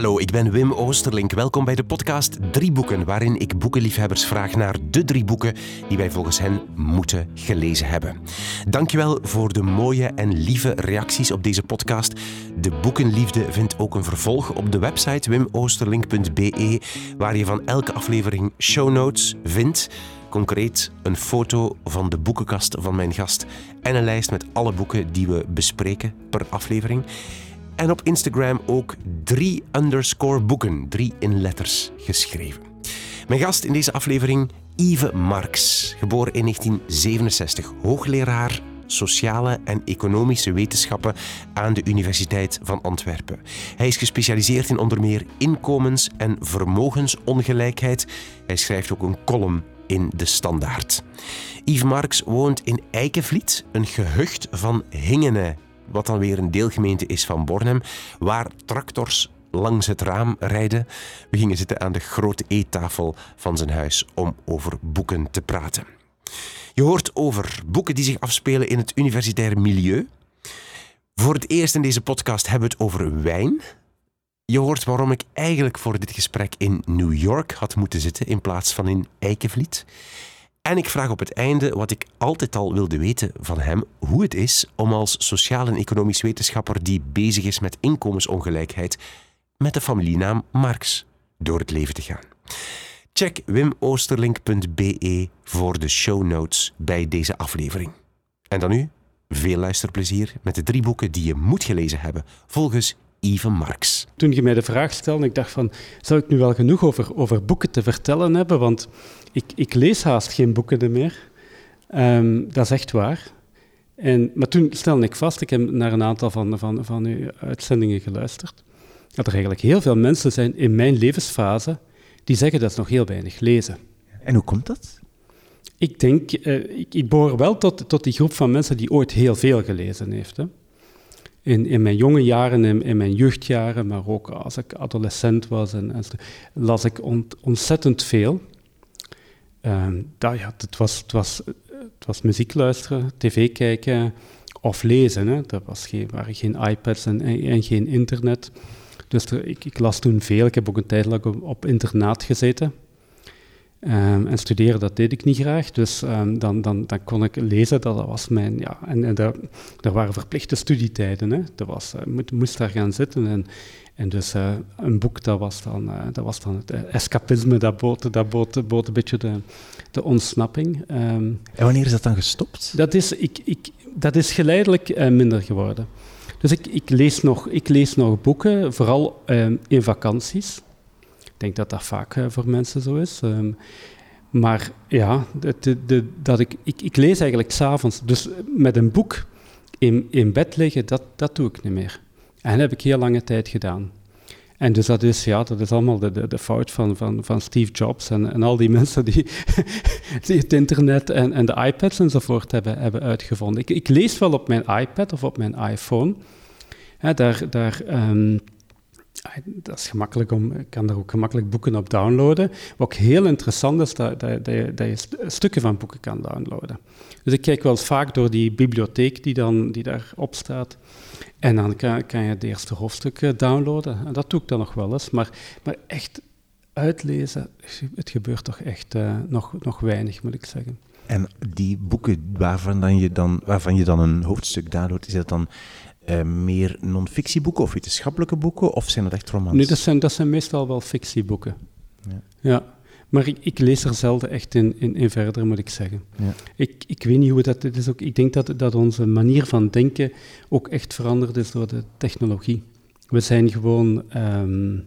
Hallo, ik ben Wim Oosterlink. Welkom bij de podcast Drie Boeken, waarin ik boekenliefhebbers vraag naar de drie boeken die wij volgens hen moeten gelezen hebben. Dankjewel voor de mooie en lieve reacties op deze podcast. De Boekenliefde vindt ook een vervolg op de website wimoosterlink.be, waar je van elke aflevering show notes vindt. Concreet een foto van de boekenkast van mijn gast en een lijst met alle boeken die we bespreken per aflevering. En op Instagram ook drie underscore boeken, drie in letters geschreven. Mijn gast in deze aflevering, Yves Marx, geboren in 1967, hoogleraar sociale en economische wetenschappen aan de Universiteit van Antwerpen. Hij is gespecialiseerd in onder meer inkomens- en vermogensongelijkheid. Hij schrijft ook een column in De Standaard. Yves Marx woont in Eikenvliet, een gehucht van Hingene wat dan weer een deelgemeente is van Bornem, waar tractors langs het raam rijden. We gingen zitten aan de grote eettafel van zijn huis om over boeken te praten. Je hoort over boeken die zich afspelen in het universitaire milieu. Voor het eerst in deze podcast hebben we het over wijn. Je hoort waarom ik eigenlijk voor dit gesprek in New York had moeten zitten in plaats van in Eikenvliet. En ik vraag op het einde wat ik altijd al wilde weten van hem: hoe het is om als sociaal en economisch wetenschapper die bezig is met inkomensongelijkheid met de familienaam Marx door het leven te gaan. Check wimoosterlink.be voor de show notes bij deze aflevering. En dan nu veel luisterplezier met de drie boeken die je moet gelezen hebben volgens Yves Marx. Toen je mij de vraag stelde, ik dacht van, zou ik nu wel genoeg over, over boeken te vertellen hebben? Want ik, ik lees haast geen boeken meer. Um, dat is echt waar. En, maar toen stelde ik vast, ik heb naar een aantal van, van, van uw uitzendingen geluisterd, dat er eigenlijk heel veel mensen zijn in mijn levensfase die zeggen dat ze nog heel weinig lezen. En hoe komt dat? Ik denk, uh, ik, ik behoor wel tot, tot die groep van mensen die ooit heel veel gelezen heeft. Hè. In, in mijn jonge jaren, in, in mijn jeugdjaren, maar ook als ik adolescent was, en, las ik ontzettend veel. Um, ja, het, was, was, was muziek luisteren, tv kijken of lezen. Hè. Er was geen, waren geen iPads en, en, geen internet. Dus ik, ik, las toen veel. Ik heb ook een tijd lang op internaat gezeten. Um, en studeren, dat deed ik niet graag. Dus um, dan, dan, dan kon ik lezen, dat, was mijn... Ja, en en daar, waren verplichte studietijden. Hè. Dat was, uh, moest, daar gaan zitten en en dus uh, een boek, dat was dan, uh, dat was dan het escapisme, dat bood, dat bood, bood een beetje de, de ontsnapping. Um, en wanneer is dat dan gestopt? Dat is, ik, ik, dat is geleidelijk minder geworden. Dus ik, ik, lees nog, ik lees nog boeken, vooral in vakanties. Denk dat dat vaak voor mensen zo is. Um, maar ja, de, dat ik, ik, ik lees eigenlijk s'avonds. Dus met een boek in, in bed liggen, dat, dat doe ik niet meer. En dat heb ik heel lange tijd gedaan. En dus dat is, ja, dat is allemaal de, de, de fout van, van, van Steve Jobs en, en al die mensen die, het internet en, en de iPads enzovoort hebben, hebben uitgevonden. Ik, ik lees wel op mijn iPad of op mijn iPhone. daar, daar, um, dat is gemakkelijk om, ik kan daar ook gemakkelijk boeken op downloaden. Wat ook heel interessant is, dat, dat, dat, je, stukken van boeken kan downloaden. Dus ik kijk wel vaak door die bibliotheek die, dan, die daarop staat. En dan kan, je het eerste hoofdstuk eh, downloaden. En dat doe ik dan nog wel eens. Maar, maar echt uitlezen, het gebeurt toch echt uh, nog, nog weinig, moet ik zeggen. En die boeken waarvan, dan je, dan, waarvan je dan een hoofdstuk downloadt, is dat dan uh, meer non-fictieboeken of wetenschappelijke boeken? Of zijn dat echt romans? Nee, dat zijn, dat zijn meestal wel fictieboeken. Ja. ja. Maar ik, ik, lees er zelden echt in, in, in verder, moet ik zeggen. Ja. Ik, ik weet niet hoe dat is. Ook, ik denk dat, dat onze manier van denken ook echt veranderd is door de technologie. We zijn gewoon... Um,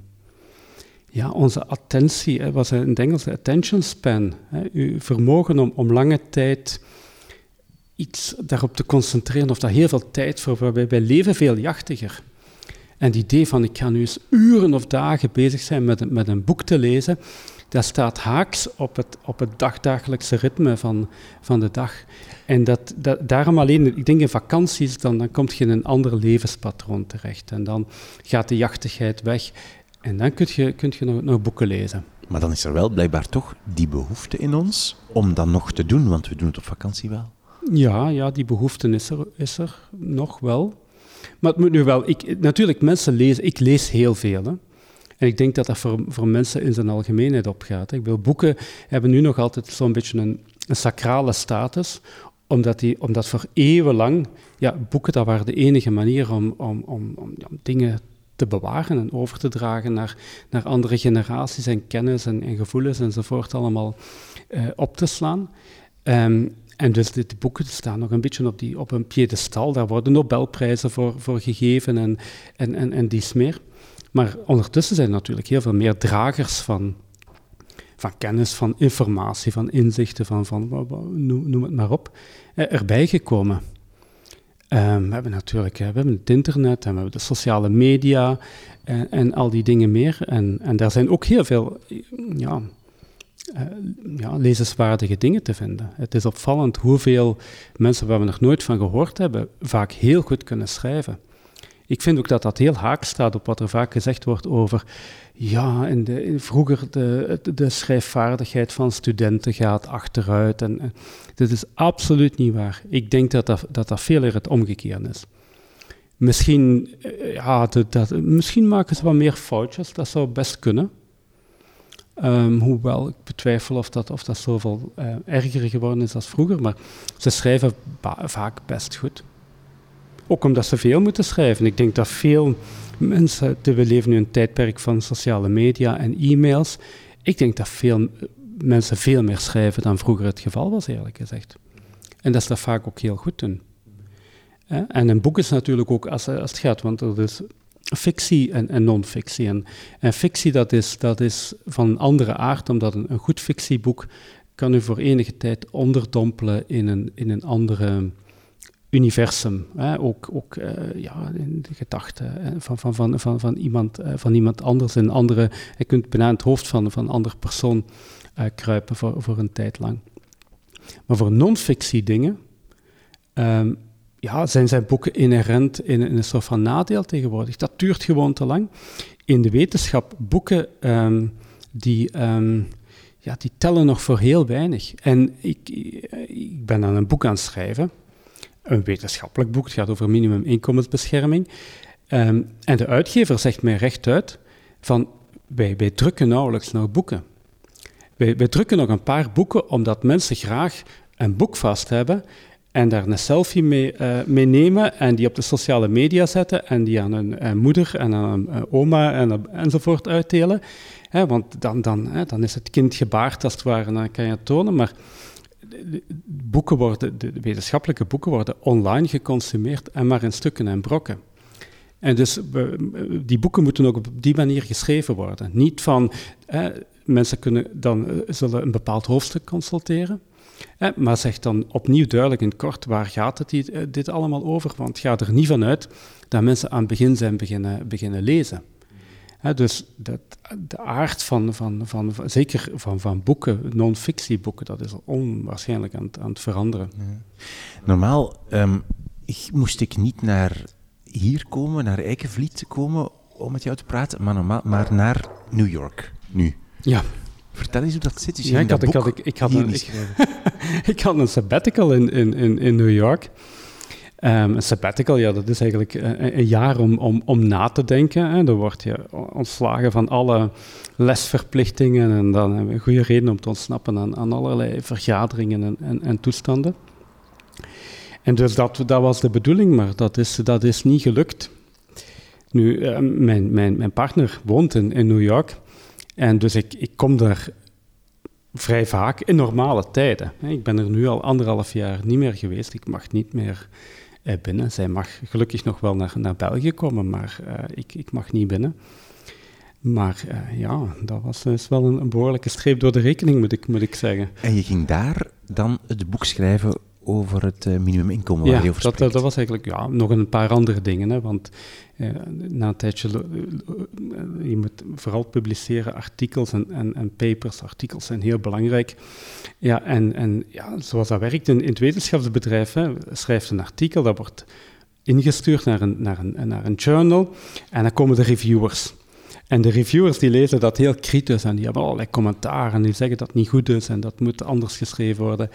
ja, onze attentie, hè, was in het Engels attention span, hè, uw vermogen om, om lange tijd iets daarop te concentreren, of daar heel veel tijd voor, waarbij wij leven veel jachtiger. En het idee van ik ga nu eens uren of dagen bezig zijn met, met een boek te lezen, dat staat haaks op het, op het dagdagelijkse ritme van, van de dag. En dat, dat, daarom alleen, ik denk in vakanties, dan, dan kom je in een ander levenspatroon terecht. En dan gaat de jachtigheid weg. En dan kun je, kun je nog, nog boeken lezen. Maar dan is er wel blijkbaar toch die behoefte in ons om dat nog te doen, want we doen het op vakantie wel. Ja, ja die behoefte is er, nog wel. Maar het moet nu wel... Ik, natuurlijk, mensen lezen... Ik lees heel veel, hè. En ik denk dat dat voor, voor mensen in zijn algemeenheid opgaat. Ik wil boeken hebben nu nog altijd zo'n beetje een, een sacrale status, omdat, die, omdat voor eeuwenlang, ja, boeken dat waren de enige manier om, om, om, om ja, dingen te bewaren en over te dragen naar, naar andere generaties en kennis en, en gevoelens enzovoort allemaal uh, op te slaan. Um, en dus de, boeken staan nog een beetje op, die, op een piedestal. Daar worden Nobelprijzen voor, voor gegeven en, en, en, en dies meer. Maar ondertussen zijn natuurlijk heel veel meer dragers van, van kennis, van informatie, van inzichten, van, van noem, het maar op, eh, erbij gekomen. Um, we hebben natuurlijk we hebben het internet en we hebben de sociale media en, en al die dingen meer. En, en daar zijn ook heel veel ja, ja, lezenswaardige dingen te vinden. Het is opvallend hoeveel mensen waar we nog nooit van gehoord hebben, vaak heel goed kunnen schrijven. Ik vind ook dat dat heel haak staat op wat er vaak gezegd wordt over, ja, in de, vroeger de, de schrijfvaardigheid van studenten gaat achteruit. En, dit is absoluut niet waar. Ik denk dat dat, dat, veel eer het omgekeerde is. Misschien, eh, ja, dat, misschien maken ze wat meer foutjes, dat zou best kunnen. Um, hoewel ik betwijfel of dat, of dat zoveel uh, erger geworden is als vroeger, maar ze schrijven vaak best goed. Ook omdat ze veel moeten schrijven. Ik denk dat veel mensen, we leven nu een tijdperk van sociale media en e-mails. Ik denk dat veel mensen veel meer schrijven dan vroeger het geval was, eerlijk gezegd. En dat ze dat vaak ook heel goed doen. En een boek is natuurlijk ook, als, als het gaat, want er is fictie en, en non-fictie. En, en, fictie dat is, dat is van een andere aard, omdat een, een goed fictieboek kan u voor enige tijd onderdompelen in een, in een andere universum. Hè? Ook, ook uh, ja, in de gedachten van, van, van, van, van, iemand, uh, van iemand anders. Een andere, je kunt bijna het hoofd van, van een andere persoon kruipen voor, voor een tijd lang. Maar voor non-fictie dingen um, ja, zijn zijn boeken inherent in, een soort van nadeel tegenwoordig. Dat duurt gewoon te lang. In de wetenschap, boeken um, die, um, ja, die tellen nog voor heel weinig. En ik, ik ben aan een boek aan het schrijven, een wetenschappelijk boek, het gaat over minimuminkomensbescherming. Um, en de uitgever zegt mij rechtuit van, wij, wij drukken nauwelijks nog boeken. Wij, wij drukken nog een paar boeken omdat mensen graag een boek vast hebben en daar een selfie mee, uh, mee, nemen en die op de sociale media zetten en die aan een, een moeder en aan een, een oma en, enzovoort uitdelen. want dan, dan, dan is het kind gebaard als het ware en dan kan je het tonen. Maar boeken worden, de wetenschappelijke boeken worden online geconsumeerd en maar in stukken en brokken. En dus die boeken moeten ook op die manier geschreven worden. Niet van, mensen kunnen dan, eh, zullen een bepaald hoofdstuk consulteren, eh, maar zeg dan opnieuw duidelijk in kort, waar gaat het dit, eh, dit allemaal over? Want ga er niet vanuit dat mensen aan het begin zijn beginnen, beginnen lezen. Dus dat, de aard van, van, van, zeker van, van boeken, non-fictieboeken, dat is onwaarschijnlijk aan, aan het veranderen. Normaal um, moest ik niet naar hier komen, naar Eikenvliet komen, om met jou te praten, maar, normaal, maar naar New York, nu. Ja. Vertel eens hoe dat zit. ja, ik, had, ik, had, ik, ik, had een, ik, had een sabbatical in, in, in, in New York. Um, een sabbatical, ja, dat is eigenlijk een, een, jaar om, om, om na te denken. Hè. Dan word je ontslagen van alle lesverplichtingen en dan hebben we een goede reden om te ontsnappen aan, aan allerlei vergaderingen en, en, en, toestanden. En dus dat, dat was de bedoeling, maar dat is, dat is niet gelukt. Nu, uh, mijn, mijn, mijn partner woont in, in New York en dus ik, ik kom daar vrij vaak in normale tijden. Ik ben er nu al anderhalf jaar niet meer geweest. Ik mag niet meer eh, binnen. Zij mag gelukkig nog wel naar, naar België komen, maar uh, ik, ik mag niet binnen. Maar uh, ja, dat was dus wel een, een, behoorlijke streep door de rekening, moet ik, moet ik zeggen. En je ging daar dan het boek schrijven over het uh, minimuminkomen waar ja, je over dat, dat, was eigenlijk ja, nog een paar andere dingen. Hè, want na een tijdje, uh, je moet vooral publiceren artikels en, en, papers. Artikels zijn heel belangrijk. Ja, en, en ja, zoals dat werkt in, in het wetenschapsbedrijf, schrijft een artikel, dat wordt ingestuurd naar een, naar, een, naar een journal en dan komen de reviewers. En de reviewers die lezen dat heel kritisch en die hebben allerlei commentaren en die zeggen dat het niet goed is en dat moet anders geschreven worden.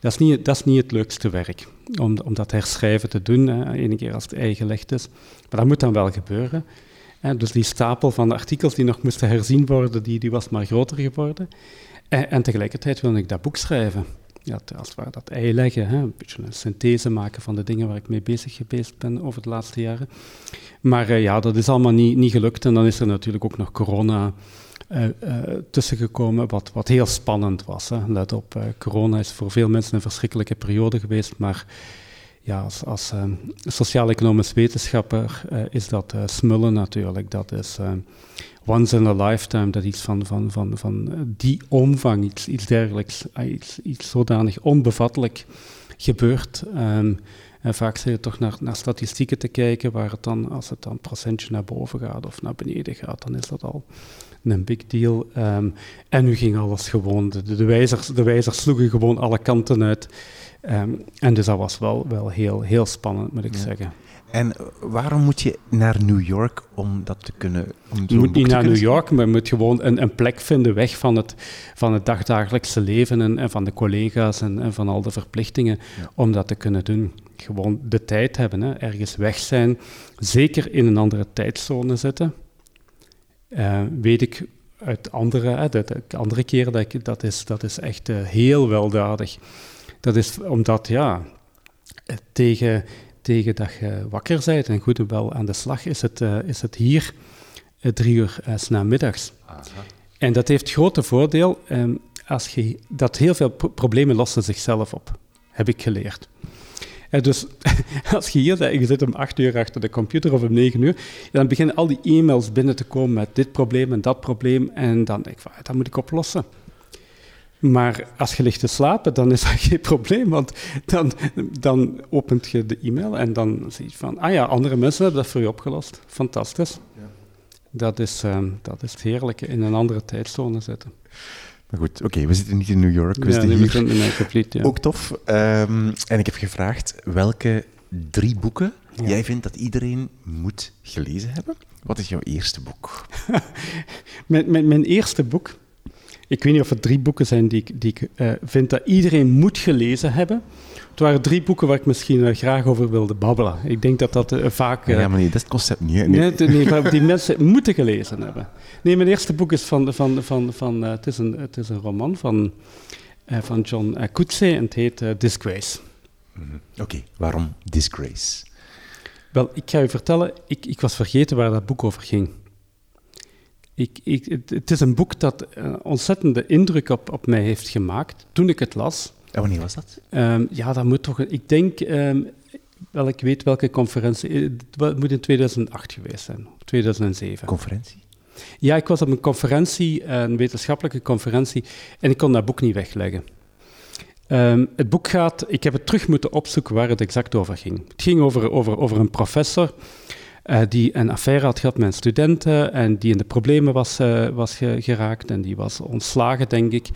Dat is niet, dat niet het leukste werk, om, dat herschrijven te doen, hè, keer als het eigen gelegd is. Maar dat moet dan wel gebeuren. dus die stapel van artikels die nog moesten herzien worden, die, die was maar groter geworden. En, en tegelijkertijd wilde ik dat boek schrijven. Ja, als het ware dat ei leggen, hè, een beetje een synthese maken van de dingen waar ik mee bezig geweest ben over de laatste jaren. Maar eh, ja, dat is allemaal niet, niet gelukt. En dan is er natuurlijk ook nog corona uh, uh, tussengekomen, wat, wat heel spannend was. Hè. Let op, corona is voor veel mensen een verschrikkelijke periode geweest, maar ja, als, als sociaal-economisch wetenschapper is dat smullen natuurlijk. Dat is once in a lifetime dat iets van, van, van, van die omvang, iets, iets dergelijks, iets, iets zodanig onbevattelijk gebeurt. Um, en vaak zit je toch naar, naar statistieken te kijken, waar het dan, als het dan procentje naar boven gaat of naar beneden gaat, dan is dat al een big deal. Um, en nu ging alles gewoon, de, de, wijzers, de wijzers sloegen gewoon alle kanten uit. Um, en dus dat was wel, wel heel, heel spannend, moet ik ja. zeggen. En waarom moet je naar New York om dat te kunnen? Om je moet niet naar New York, maar je moet gewoon een, een, plek vinden weg van het, van het dagdagelijkse leven en, en van de collega's en, en, van al de verplichtingen ja. om dat te kunnen doen. Gewoon de tijd hebben, hè. ergens weg zijn, zeker in een andere tijdzone zitten. Uh, weet ik uit andere, hè, de, de, andere keren, dat, ik, dat, is, dat is echt uh, heel weldadig. Dat is omdat, ja, tegen tegen dat je wakker bent en goed en wel aan de slag, is het, uh, is het hier uh, drie uur uh, s namiddags. En dat heeft grote voordeel um, als je, dat heel veel pro problemen lossen zichzelf op, heb ik geleerd. En dus als je hier je zit om acht uur achter de computer of om negen uur, dan beginnen al die e-mails binnen te komen met dit probleem en dat probleem. En dan denk ik van, dat moet ik oplossen. Maar als je ligt te slapen, dan is dat geen probleem, want dan, dan opent je de e-mail en dan zie je van, ah ja, andere mensen hebben dat voor je opgelost. Fantastisch. Ja. Dat, is, um, dat is het heerlijke, in een andere tijdzone zitten. Maar goed, oké, okay, we zitten niet in New York, we ja, zitten hier. In Complete, ja. Ook tof. Um, en ik heb gevraagd welke drie boeken ja. jij vindt dat iedereen moet gelezen hebben. Wat is jouw eerste boek? mijn, mijn, mijn eerste boek ik weet niet of er drie boeken zijn die ik, die ik uh, vind dat iedereen moet gelezen hebben. Het waren drie boeken waar ik misschien uh, graag over wilde babbelen. Ik denk dat dat uh, vaak... ja, maar nee, dat is het concept niet. Nee, nee, nee die mensen moeten gelezen hebben. Nee, mijn eerste boek is van... van, van, van het, is een, het is een roman van, van John Coetzee en het heet Disgrace. Mm -hmm. Oké, okay, waarom Disgrace? Wel, ik ga je vertellen, ik, ik was vergeten waar dat boek over ging. Ik, ik, het, het, is een boek dat een ontzettende indruk op, op mij heeft gemaakt toen ik het las. En wanneer was dat? Um, ja, dat moet toch... Ik denk... Um, wel, ik weet welke conferentie... Het moet in 2008 geweest zijn, 2007. Conferentie? Ja, ik was op een conferentie, een wetenschappelijke conferentie, en ik kon dat boek niet wegleggen. Um, het boek gaat, ik heb het terug moeten opzoeken waar het exact over ging. Het ging over, over, over een professor uh, die een affaire had gehad met een studenten en die in de problemen was, uh, was ge geraakt en die was ontslagen, denk ik.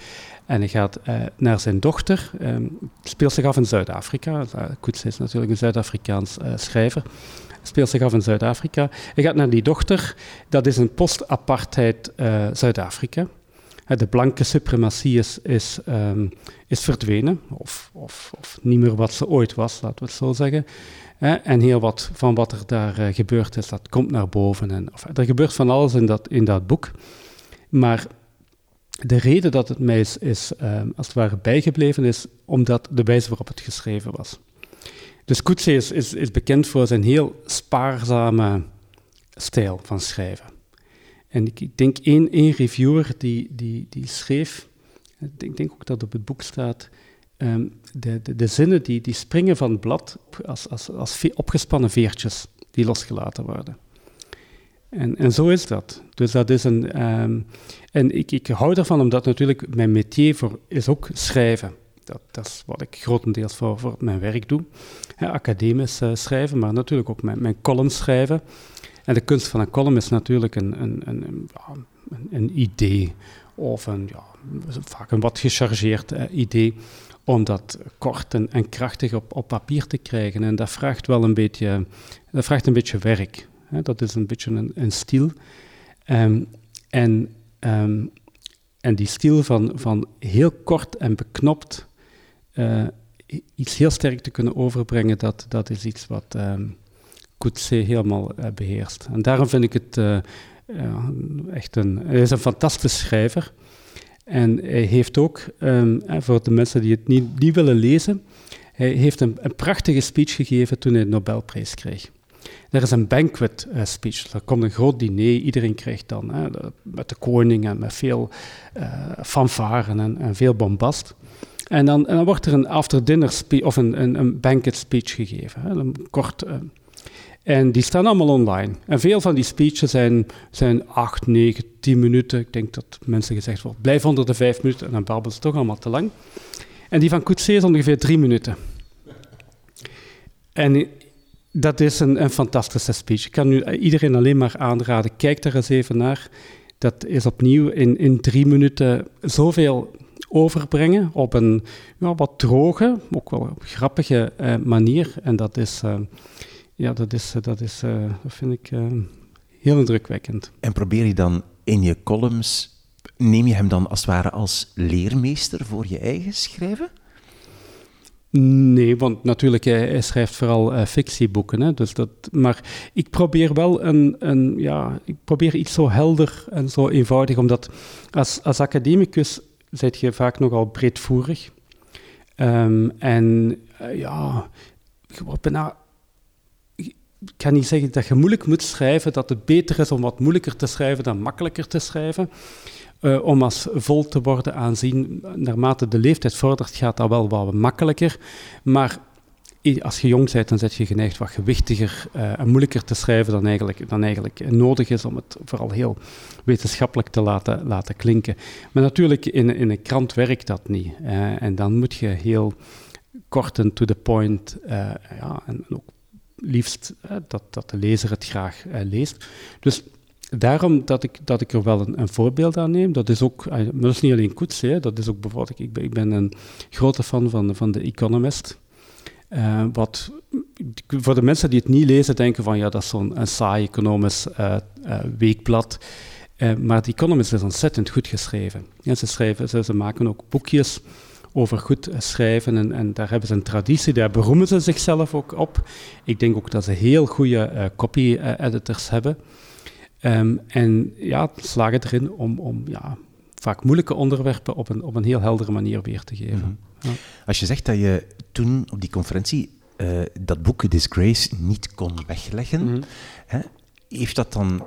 En hij gaat naar zijn dochter, um, speelt zich af in Zuid-Afrika. Koets is natuurlijk een Zuid-Afrikaans schrijver. Speelt zich af in Zuid-Afrika. Hij gaat naar die dochter, dat is een post-apartheid Zuid-Afrika. De blanke suprematie is, is, um, is verdwenen, of, of, of niet meer wat ze ooit was, laten we het zo zeggen. En heel wat van wat er daar uh, gebeurd is, dat komt naar boven. En, of, er gebeurt van alles in dat, in dat boek. Maar de reden dat het mij is, um, als het ware bijgebleven, is omdat de wijze waarop het geschreven was. Dus Coetzee is, is, bekend voor zijn heel spaarzame stijl van schrijven. En ik, denk één, één reviewer die, die, die schreef, ik denk ook dat op het boek staat, um, de, de, zinnen die, die springen van het blad als, als, als opgespannen veertjes die losgelaten worden. En, en zo is dat. Dus dat is een. Um, en ik, ik hou ervan omdat natuurlijk mijn métier voor, is ook schrijven. Dat, dat is wat ik grotendeels voor, voor mijn werk doe. Academisch uh, schrijven, maar natuurlijk ook mijn, mijn column schrijven. En de kunst van een column is natuurlijk een, een, een, een, een idee of een, ja, vaak een wat gechargeerd uh, idee om dat kort en, krachtig op, op papier te krijgen. En dat vraagt wel een beetje, dat vraagt een beetje werk. Hè? Dat is een beetje een, een stil. Um, en, um, en die stil van, van heel kort en beknopt uh, iets heel sterk te kunnen overbrengen, dat, dat is iets wat um, helemaal beheerst. En daarom vind ik het echt een... Hij is een fantastisch schrijver. En hij heeft ook, um, voor de mensen die het niet, willen lezen, hij heeft een, een, prachtige speech gegeven toen hij de Nobelprijs kreeg. Er is een banquet uh, speech. Er komt een groot diner. Iedereen krijgt dan hè, met de koning en met veel uh, fanfaren en, veel bombast. En dan, dan, wordt er een after-dinner speech of een, een, een, banquet speech gegeven. Hè, een kort. En die staan allemaal online. En veel van die speeches zijn, zijn 8, 9, 10 minuten. Ik denk dat mensen gezegd worden, blijf onder de 5 minuten. En dan babbelen ze toch allemaal te lang. En die van Coetzee is ongeveer 3 minuten. En dat is een, een fantastische speech. Ik kan nu iedereen alleen maar aanraden, kijk daar eens even naar. Dat is opnieuw in, in drie minuten zoveel overbrengen op een ja, wat droge, ook wel grappige uh, manier. En dat is, uh, ja, dat, is, dat, is, uh, dat vind ik heel indrukwekkend. En probeer je dan in je columns, neem je hem dan als het ware als leermeester voor je eigen schrijven? Nee, want natuurlijk, hij, schrijft vooral uh, fictieboeken. Hè, dus dat, maar ik probeer wel een, een, ja, ik probeer iets zo helder en zo eenvoudig, omdat als, als academicus zit je vaak nogal breedvoerig. Um, en uh, ja, bijna, ik kan niet zeggen dat je moeilijk moet schrijven, dat het beter is om wat moeilijker te schrijven dan makkelijker te schrijven. Uh, om als vol te worden aanzien. Naarmate de leeftijd vordert, gaat dat wel wat makkelijker. Maar als je jong bent, dan zet je geneigd wat gewichtiger uh, en moeilijker te schrijven dan eigenlijk, dan eigenlijk nodig is om het vooral heel wetenschappelijk te laten, laten klinken. Maar natuurlijk, in, in een krant werkt dat niet. Uh, en dan moet je heel kort en to the point, ja, en ook liefst dat, dat de lezer het graag leest. Dus daarom dat ik, dat ik er wel een, een, voorbeeld aan neem. Dat is ook, eh, dat is niet alleen Koets, hè, dat is ook bijvoorbeeld, ik ben, ik ben een grote fan van, van The Economist. Wat voor de mensen die het niet lezen, denken van ja, dat is zo'n saai economisch weekblad. maar The Economist is ontzettend goed geschreven. Ja, ze, schrijven ze, ze, maken ook boekjes over goed schrijven en, en, daar hebben ze een traditie, daar beroemen ze zichzelf ook op. Ik denk ook dat ze heel goede copy-editors hebben. Um, en ja, slagen erin om, om ja, vaak moeilijke onderwerpen op een, op een heel heldere manier weer te geven. Mhm. ja. Als je zegt dat je toen op die conferentie uh, dat boek Disgrace niet kon wegleggen, mm hè, heeft dat dan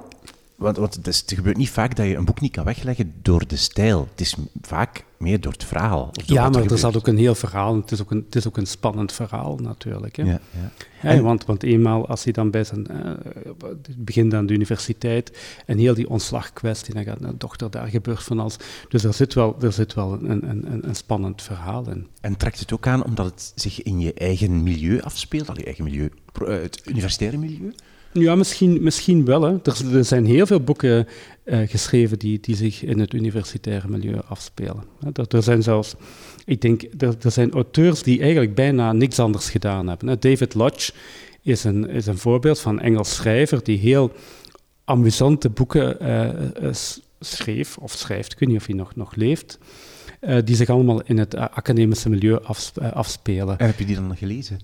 want, want het, is, het, gebeurt niet vaak dat je een boek niet kan wegleggen door de stijl. Het is vaak meer door het verhaal. ja, maar er, zat ook een heel verhaal. Het is ook een, het is ook een spannend verhaal natuurlijk. Hè. Ja, ja. ja want, want eenmaal als hij dan bij zijn uh, begint aan de universiteit en heel die ontslagkwestie, dan gaat een dochter daar gebeurt van alles. Dus er zit wel, er zit wel een, een, een spannend verhaal in. En trekt het ook aan omdat het zich in je eigen milieu afspeelt, al je eigen milieu, eh, het universitaire milieu? Ja, misschien, misschien wel. Hè. Er, zijn heel veel boeken uh, geschreven die, die zich in het universitaire milieu afspelen. Er, zijn zelfs, ik denk, er, zijn auteurs die eigenlijk bijna niks anders gedaan hebben. David Lodge is een, is een voorbeeld van een Engels schrijver die heel amusante boeken uh, schreef, of schrijft, ik weet niet of hij nog, nog leeft, die zich allemaal in het academische milieu afspelen. En heb je die dan gelezen?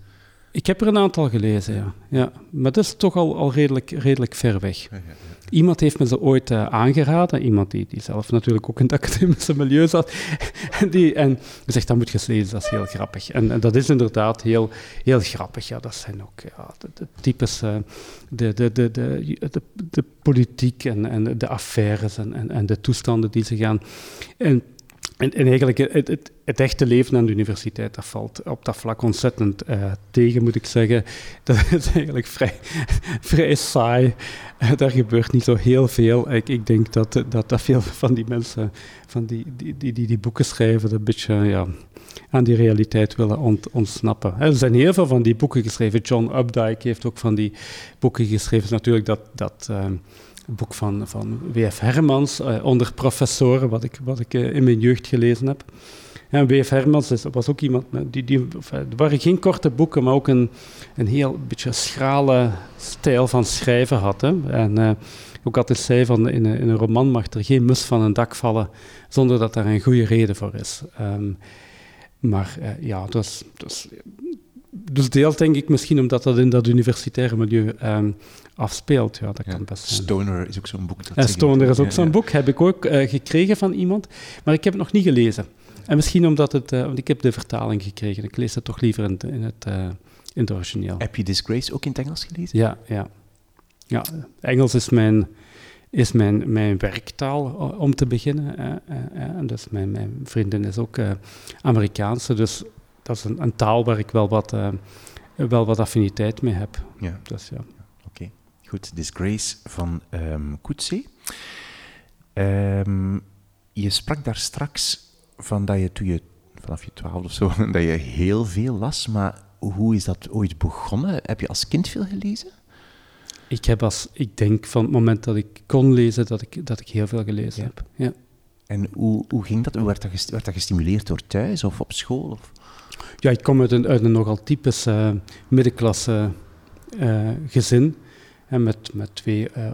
Ik heb er een aantal gelezen, ja. ja. Maar dat is toch al, al redelijk, redelijk ver weg. Iemand heeft me ze ooit uh, aangeraden, iemand die, die zelf natuurlijk ook in het academische milieu zat, en die en zegt, dat moet je lezen, dat is heel grappig. En, en, dat is inderdaad heel, heel grappig. Ja, dat zijn ook ja, de, de types, uh, de, de, de, de, de, de, politiek en, en de affaires en, en, en de toestanden die ze gaan. En en, en eigenlijk het, het, het, echte leven aan de universiteit, dat valt op dat vlak ontzettend uh, tegen, moet ik zeggen. Dat is eigenlijk vrij, vrij saai. Uh, daar gebeurt niet zo heel veel. Ik, ik denk dat, dat, dat veel van die mensen van die, die, die, die, boeken schrijven, een beetje ja, aan die realiteit willen ont, ontsnappen. Er zijn heel veel van die boeken geschreven. John Updike heeft ook van die boeken geschreven. Natuurlijk dat... dat een boek van, van W.F. Hermans, uh, onder professoren, wat ik, wat ik uh, in mijn jeugd gelezen heb. En W.F. Hermans is, was ook iemand, die, die, er waren geen korte boeken, maar ook een, een heel beetje schrale stijl van schrijven had. En uh, ook altijd zei van in een, in een, roman mag er geen mus van een dak vallen zonder dat daar een goede reden voor is. Um, maar ja, dus, dus dus deels denk ik misschien omdat dat in dat universitaire milieu ehm, afspeelt. Ja, dat kan best zijn. Stoner is ook zo'n boek. Dat Stoner is ook zo'n boek, heb ik ook uh, gekregen van iemand, maar ik heb het nog niet gelezen. En misschien omdat het, uh, want ik heb de vertaling gekregen. Ik lees het toch liever in, in het, uh, in het origineel. Heb je Disgrace ook in het Engels gelezen? Ja, ja. ja Engels is mijn, is mijn, mijn werktaal om te beginnen. en dus mijn, mijn vriendin is ook Amerikaanse, dus dat is een, een, taal waar ik wel wat, wel wat affiniteit mee heb. Ja. Dus, ja. Goed. Disgrace van um, Um, je sprak daar straks van dat je toen je, vanaf je twaalf of zo, dat je heel veel las, maar hoe is dat ooit begonnen? Heb je als kind veel gelezen? Ik heb als, ik denk van het moment dat ik kon lezen, dat ik, dat ik heel veel gelezen heb. Ja. En hoe, hoe ging dat? Werd dat, werd dat gestimuleerd door thuis of op school? Of? Ja, ik kom uit een, uit een nogal typisch uh, middenklasse uh, gezin. En met, met twee uh,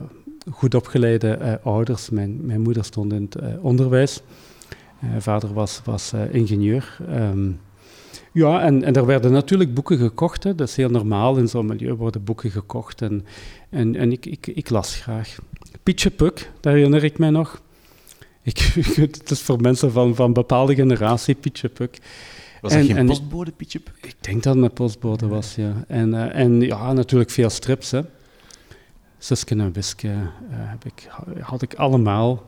goed opgeleide ouders. Mijn, mijn moeder stond in het onderwijs. vader was, was ingenieur. Um, ja, en, en er werden natuurlijk boeken gekocht. Hè. Dat is heel normaal. In zo'n milieu worden boeken gekocht. En, en, en ik, ik, ik las graag. Pietje Puk, daar herinner ik mij nog. Ik, het is voor mensen van, van een bepaalde generatie, Pietje Puk. Was dat geen postbode, Pietje Puk? Ik denk dat het een postbode was, ja. En, uh, en ja, natuurlijk veel strips, hè. Susken en Wiske uh, heb ik, had ik allemaal.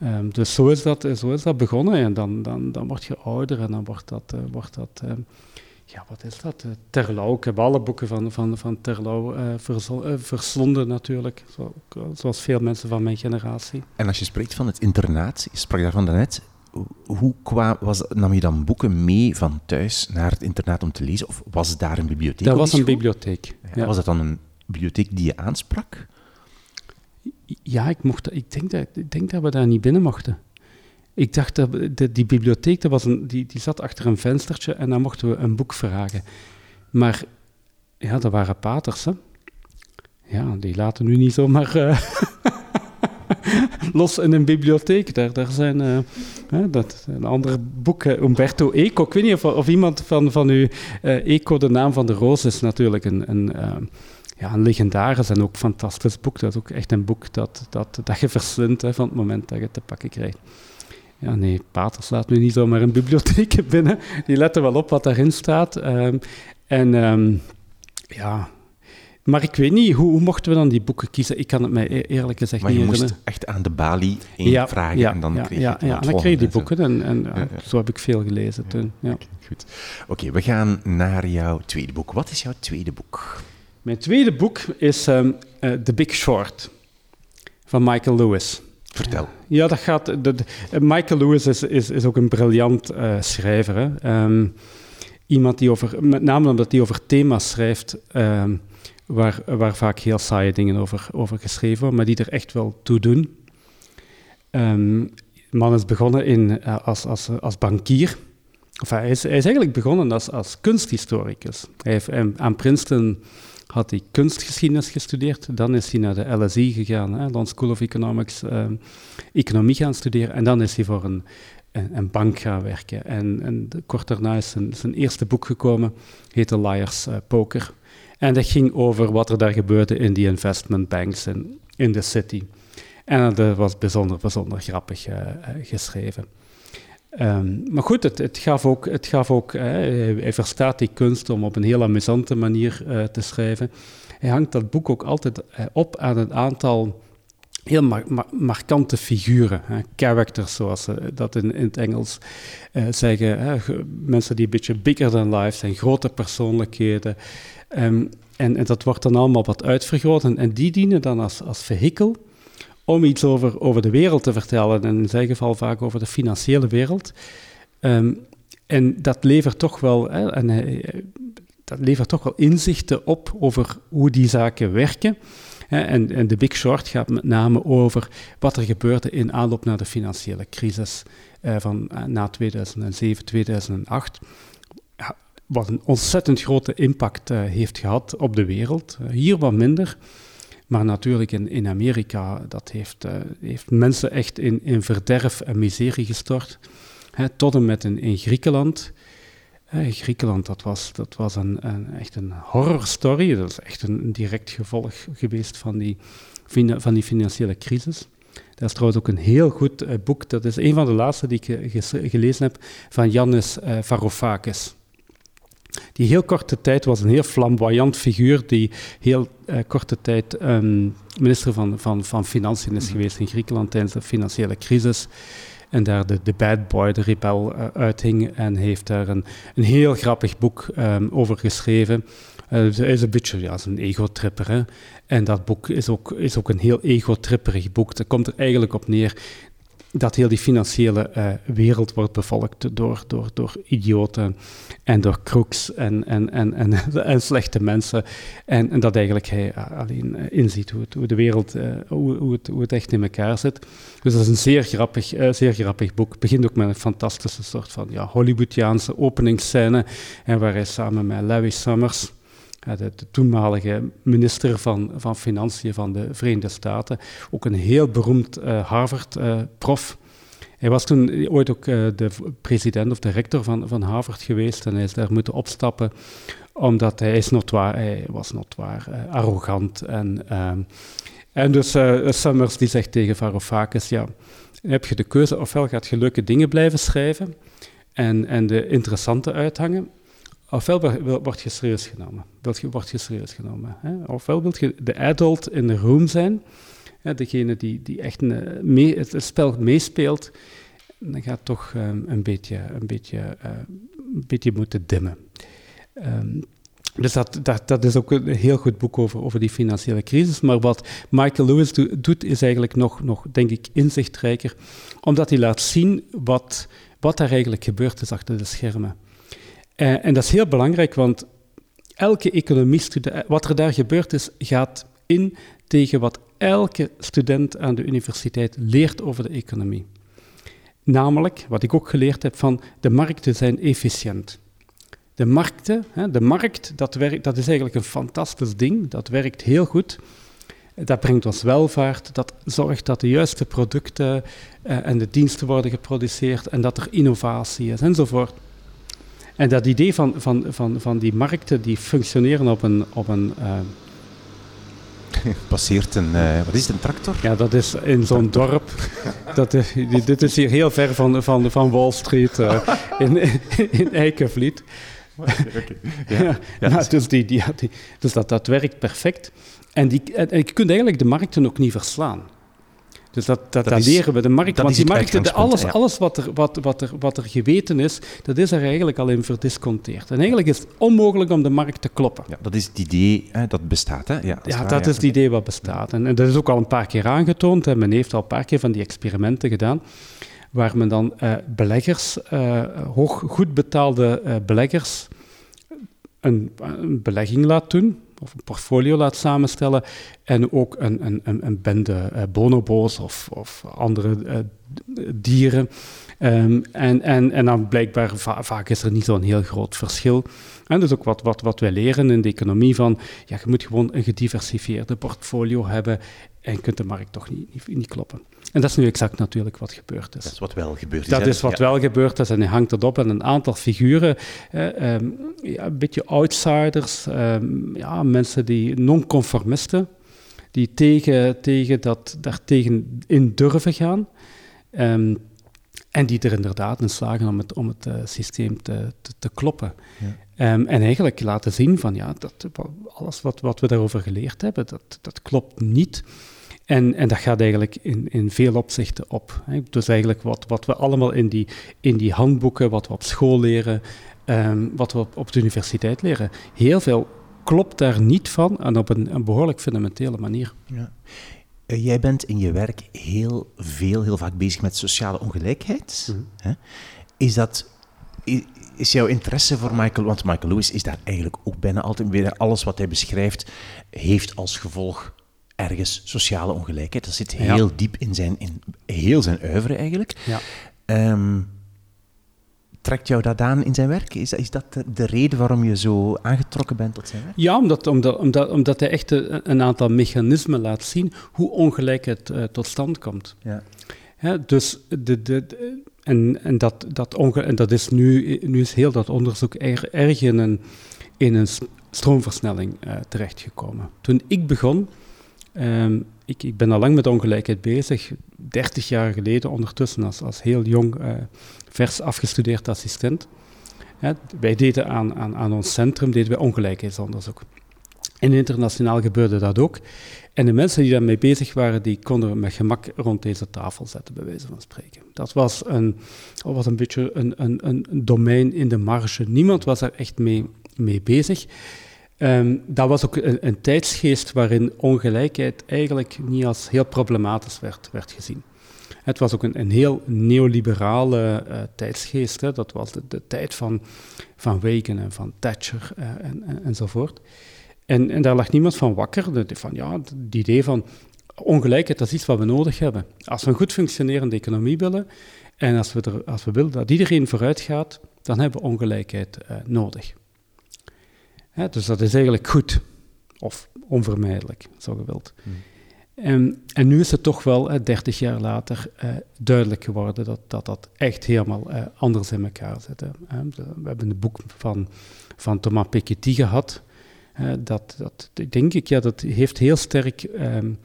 Ja. Um, dus zo is, dat, zo is dat begonnen. En dan, dan, dan word je ouder en dan wordt dat... Uh, wordt dat um, ja, wat is dat? Uh, Terlouw. Ik heb alle boeken van, van, van Terlouw uh, verslonden natuurlijk, zo, zoals veel mensen van mijn generatie. En als je spreekt van het internaat, je sprak daarvan daarnet, hoe kwam, was, nam je dan boeken mee van thuis naar het internaat om te lezen? Of was daar een bibliotheek? Dat was een bibliotheek. Ja, Was dat dan een bibliotheek die je aansprak? Ja, ik, mocht, ik, denk dat, ik denk we daar niet binnen mochten. Ik dacht dat die bibliotheek dat was een, die, die zat achter een venstertje en dan mochten we een boek vragen. Maar ja, dat waren paters, hè? Ja, die laten nu niet zomaar. Uh, los in een bibliotheek. Daar, daar zijn uh, dat, een ander boek, uh, Umberto Eco. Ik weet niet of, of iemand van, van u... Eco, de naam van de roos, is natuurlijk een, een, ja, een legendarisch en ook fantastisch boek. Dat is ook echt een boek dat, dat, dat je verslindt hè, van het moment dat je het te pakken krijgt. Ja, nee, paters laat nu niet zomaar een bibliotheek binnen. Die letten wel op wat daarin staat. Um, en um, ja, maar ik weet niet, hoe, hoe, mochten we dan die boeken kiezen? Ik kan het mij e- eerlijk gezegd maar niet Maar je moest echt aan de balie één vragen ja, en dan kreeg je ja, ja, en dan kreeg je die boeken en, en zo heb ik veel gelezen toen. Okay, goed. Oké, we gaan naar jouw tweede boek. Wat is jouw tweede boek? Mijn tweede boek is um, uh, The Big Short van Michael Lewis. Vertel. Ja, dat gaat... De, de, Michael Lewis is, is, is ook een briljant uh, schrijver. Hè. Um, iemand die over... Met name omdat hij over thema's schrijft... Um, waar, waar vaak heel saaie dingen over, over geschreven worden, maar die er echt wel toe doen. Um, de man is begonnen in, uh, als, als, als bankier. Of hij, is, hij is eigenlijk begonnen als, als kunsthistoricus. Hij heeft, aan Princeton had hij kunstgeschiedenis gestudeerd. Dan is hij naar de LSE gegaan, hè, London School of Economics, um, economie gaan studeren. En dan is hij voor een, een, bank gaan werken. En, en kort daarna is zijn, zijn eerste boek gekomen, heette Liars uh, Poker. En dat ging over wat er daar gebeurde in die investment banks in, in de city. En dat was bijzonder, bijzonder grappig uh, geschreven. Um, maar goed, het, het, gaf ook, het gaf ook uh, hij, verstaat die kunst om op een heel amusante manier uh, te schrijven. Hij hangt dat boek ook altijd op aan een aantal heel mar mar markante figuren, hè, characters zoals ze dat in, in het Engels zeggen. Hè, mensen die een beetje bigger than life zijn, grote persoonlijkheden. Um, en, en, dat wordt dan allemaal wat uitvergroot. En, en, die dienen dan als, als vehikel om iets over, over de wereld te vertellen. En in zijn geval vaak over de financiële wereld. Um, en dat levert toch wel, hè, en, uh, dat levert toch wel inzichten op over hoe die zaken werken. En, en de Big Short gaat met name over wat er gebeurde in aanloop naar de financiële crisis uh, van uh, na 2007, 2008 wat een ontzettend grote impact heeft gehad op de wereld. Hier wat minder, maar natuurlijk in, in Amerika, dat heeft, uh, heeft mensen echt in, in verderf en miserie gestort. Tot en met in, in Griekenland. Griekenland, dat was, dat was een, een, echt een horrorstory. Dat is echt een, direct gevolg geweest van die, van die financiële crisis. Dat is trouwens ook een heel goed uh, boek. Dat is een van de laatste die ik gelezen heb van Yannis uh, Varoufakis. Die heel korte tijd was een heel flamboyant figuur die heel uh, korte tijd um, minister van, van, van Financiën is mhm. geweest in Griekenland tijdens de financiële crisis. En daar de, de bad boy, de rebel, uh, uithing. En heeft daar een, een heel grappig boek um, over geschreven. Uh, hij is een beetje ja, een ego-tripper. En dat boek is ook, is ook een heel ego-tripperig boek. Dat komt er eigenlijk op neer dat heel die financiële uh, wereld wordt bevolkt door, door, door idioten en door crooks en, en, en, en, en slechte mensen. En, en, dat eigenlijk hij alleen uh, inziet hoe, het, hoe de wereld, hoe, hoe, het, hoe het echt in elkaar zit. Dus dat is een zeer grappig, zeer grappig boek. Het begint ook met een fantastische soort van ja, Hollywoodiaanse openingsscène, en waar hij samen met Larry Summers de, de, toenmalige minister van, van Financiën van de Verenigde Staten, ook een heel beroemd uh, Harvard-prof. hij was toen ooit ook uh, de president of de rector van, van Harvard geweest en hij is daar moeten opstappen omdat hij, is notwaar, hij was notwaar uh, arrogant. En, ehm, en dus Summers die zegt tegen Varoufakis, ja, heb je de keuze, ofwel gaat je leuke dingen blijven schrijven en, en de interessante uithangen, ofwel word je serieus genomen. Word je serieus genomen. Hè? Ofwel wil je de adult in de room zijn, hè, degene die, die echt een, mee, het spel meespeelt, dan gaat toch um, een, beetje, een, beetje, een beetje moeten dimmen. Um, dus dat, dat, dat, is ook een heel goed boek over, over die financiële crisis. Maar wat Michael Lewis doet, is eigenlijk nog, nog, denk ik, inzichtrijker, omdat hij laat zien wat, wat daar eigenlijk gebeurd is achter de schermen. Uh, en dat is heel belangrijk, want elke economist, wat er daar gebeurd is, gaat in tegen wat elke student aan de universiteit leert over de economie. Namelijk, wat ik ook geleerd heb, van de markten zijn efficiënt. De markten, de markt, dat, werkt, dat is eigenlijk een fantastisch ding, dat werkt heel goed. Dat brengt ons welvaart, dat zorgt dat de juiste producten uh, en de diensten worden geproduceerd en dat er innovatie is enzovoort. En dat idee van, van, van, van die markten die functioneren op een. Op een uh, Passeert een, uh, wat is het, een tractor? Ja, dat is in zo'n dorp. dat is, dit is hier heel ver van, van, van Wall Street uh, in, in Eikenvliet. Ja, ja, ja, nou, dus, die, die, die, dus dat, dat werkt perfect. En, die, en je kunt eigenlijk de markten ook niet verslaan. Dus dat, dat, dat, leren we. De markt, want die markt, alles, alles wat, er, wat, wat, er, wat er geweten is, dat is er eigenlijk al in verdisconteerd. En eigenlijk is het onmogelijk om de markt te kloppen. Ja, dat is het idee hè, dat bestaat. Hè? Ja, dat, ja, is, dat is het idee wat bestaat. En, en, dat is ook al een paar keer aangetoond. Men heeft al een paar keer van die experimenten gedaan, waar men dan uh, beleggers, uh, hoog, goed betaalde uh, beleggers, een, een belegging laat doen of een portfolio laat samenstellen en ook een, een, een bende uh, bonobo's of, of andere uh, dieren. Um, en, en, en dan blijkbaar, va vaak is er niet zo'n heel groot verschil. En dus ook wat, wat, wat wij leren in de economie van, ja, je moet gewoon een gediversifieerde portfolio hebben en kunt de markt toch niet, niet, niet kloppen. En dat is nu exact natuurlijk wat gebeurd is. Dat is wat wel gebeurd is. Dat is wat wel gebeurd is en hij hangt het op aan een aantal figuren. Eh, ja, een beetje outsiders, ehm, ja, mensen die non-conformisten, die tegen, tegen dat, daar tegen in durven gaan. Um, en die er inderdaad in slagen om het, om het uh, systeem te, te, te kloppen. Ja. Um, en eigenlijk laten zien van ja, dat, alles wat, wat we daarover geleerd hebben, dat, dat klopt niet. En, en dat gaat eigenlijk in, in veel opzichten op. Hè. Dus eigenlijk wat, wat we allemaal in die, in die handboeken, wat we op school leren, um, wat we op, op de universiteit leren, heel veel klopt daar niet van en op een, een behoorlijk fundamentele manier. Ja. Uh, jij bent in je werk heel veel, heel vaak bezig met sociale ongelijkheid. Mm -hmm. hè? Is dat is jouw interesse voor Michael, want Michael Lewis is daar eigenlijk ook bijna altijd weer alles wat hij beschrijft, heeft als gevolg ergens sociale ongelijkheid. Dat zit heel diep in zijn, in heel zijn oeuvre eigenlijk. Ja. Um, trekt jou dat aan in zijn werk? Is, is dat de, reden waarom je zo aangetrokken bent tot zijn werk? Ja, omdat, omdat, omdat, omdat hij echt een, aantal mechanismen laat zien hoe ongelijkheid uh, tot stand komt. Ja. ja dus de, de, de en, en, dat, dat en dat is nu, nu is heel dat onderzoek erg in een, in een stroomversnelling uh, terechtgekomen. Toen ik begon, um, ik, ik, ben al lang met ongelijkheid bezig, 30 jaar geleden ondertussen als, als heel jong, uh, vers afgestudeerd assistent. wij deden aan, aan, aan ons centrum deden wij ongelijkheidsonderzoek. En internationaal gebeurde dat ook. En de mensen die daarmee bezig waren, die konden we met gemak rond deze tafel zetten, bij wijze van spreken. Dat was een, was een beetje een, een, een domein in de marge. Niemand was er echt mee, mee bezig. Um, dat was ook een, een, tijdsgeest waarin ongelijkheid eigenlijk niet als heel problematisch werd, werd gezien. Het was ook een, een heel neoliberale uh, tijdsgeest. Hè. Dat was de, tijd van, van Reagan en van Thatcher uh, en, en, enzovoort. En, en daar lag niemand van wakker. De, van, ja, het idee van ongelijkheid, dat is iets wat we nodig hebben. Als we een goed functionerende economie willen en als we, er, als we willen dat iedereen vooruit gaat, dan hebben we ongelijkheid uh, nodig. Hè, dus dat is eigenlijk goed, of onvermijdelijk, zo je wilt. Hmm. En, en, nu is het toch wel, dertig jaar later, uh, duidelijk geworden dat, dat dat echt helemaal uh, anders in elkaar zit. Hè. We hebben een boek van, van Thomas Piketty gehad, dat, dat denk ik, ja, dat heeft heel sterk um,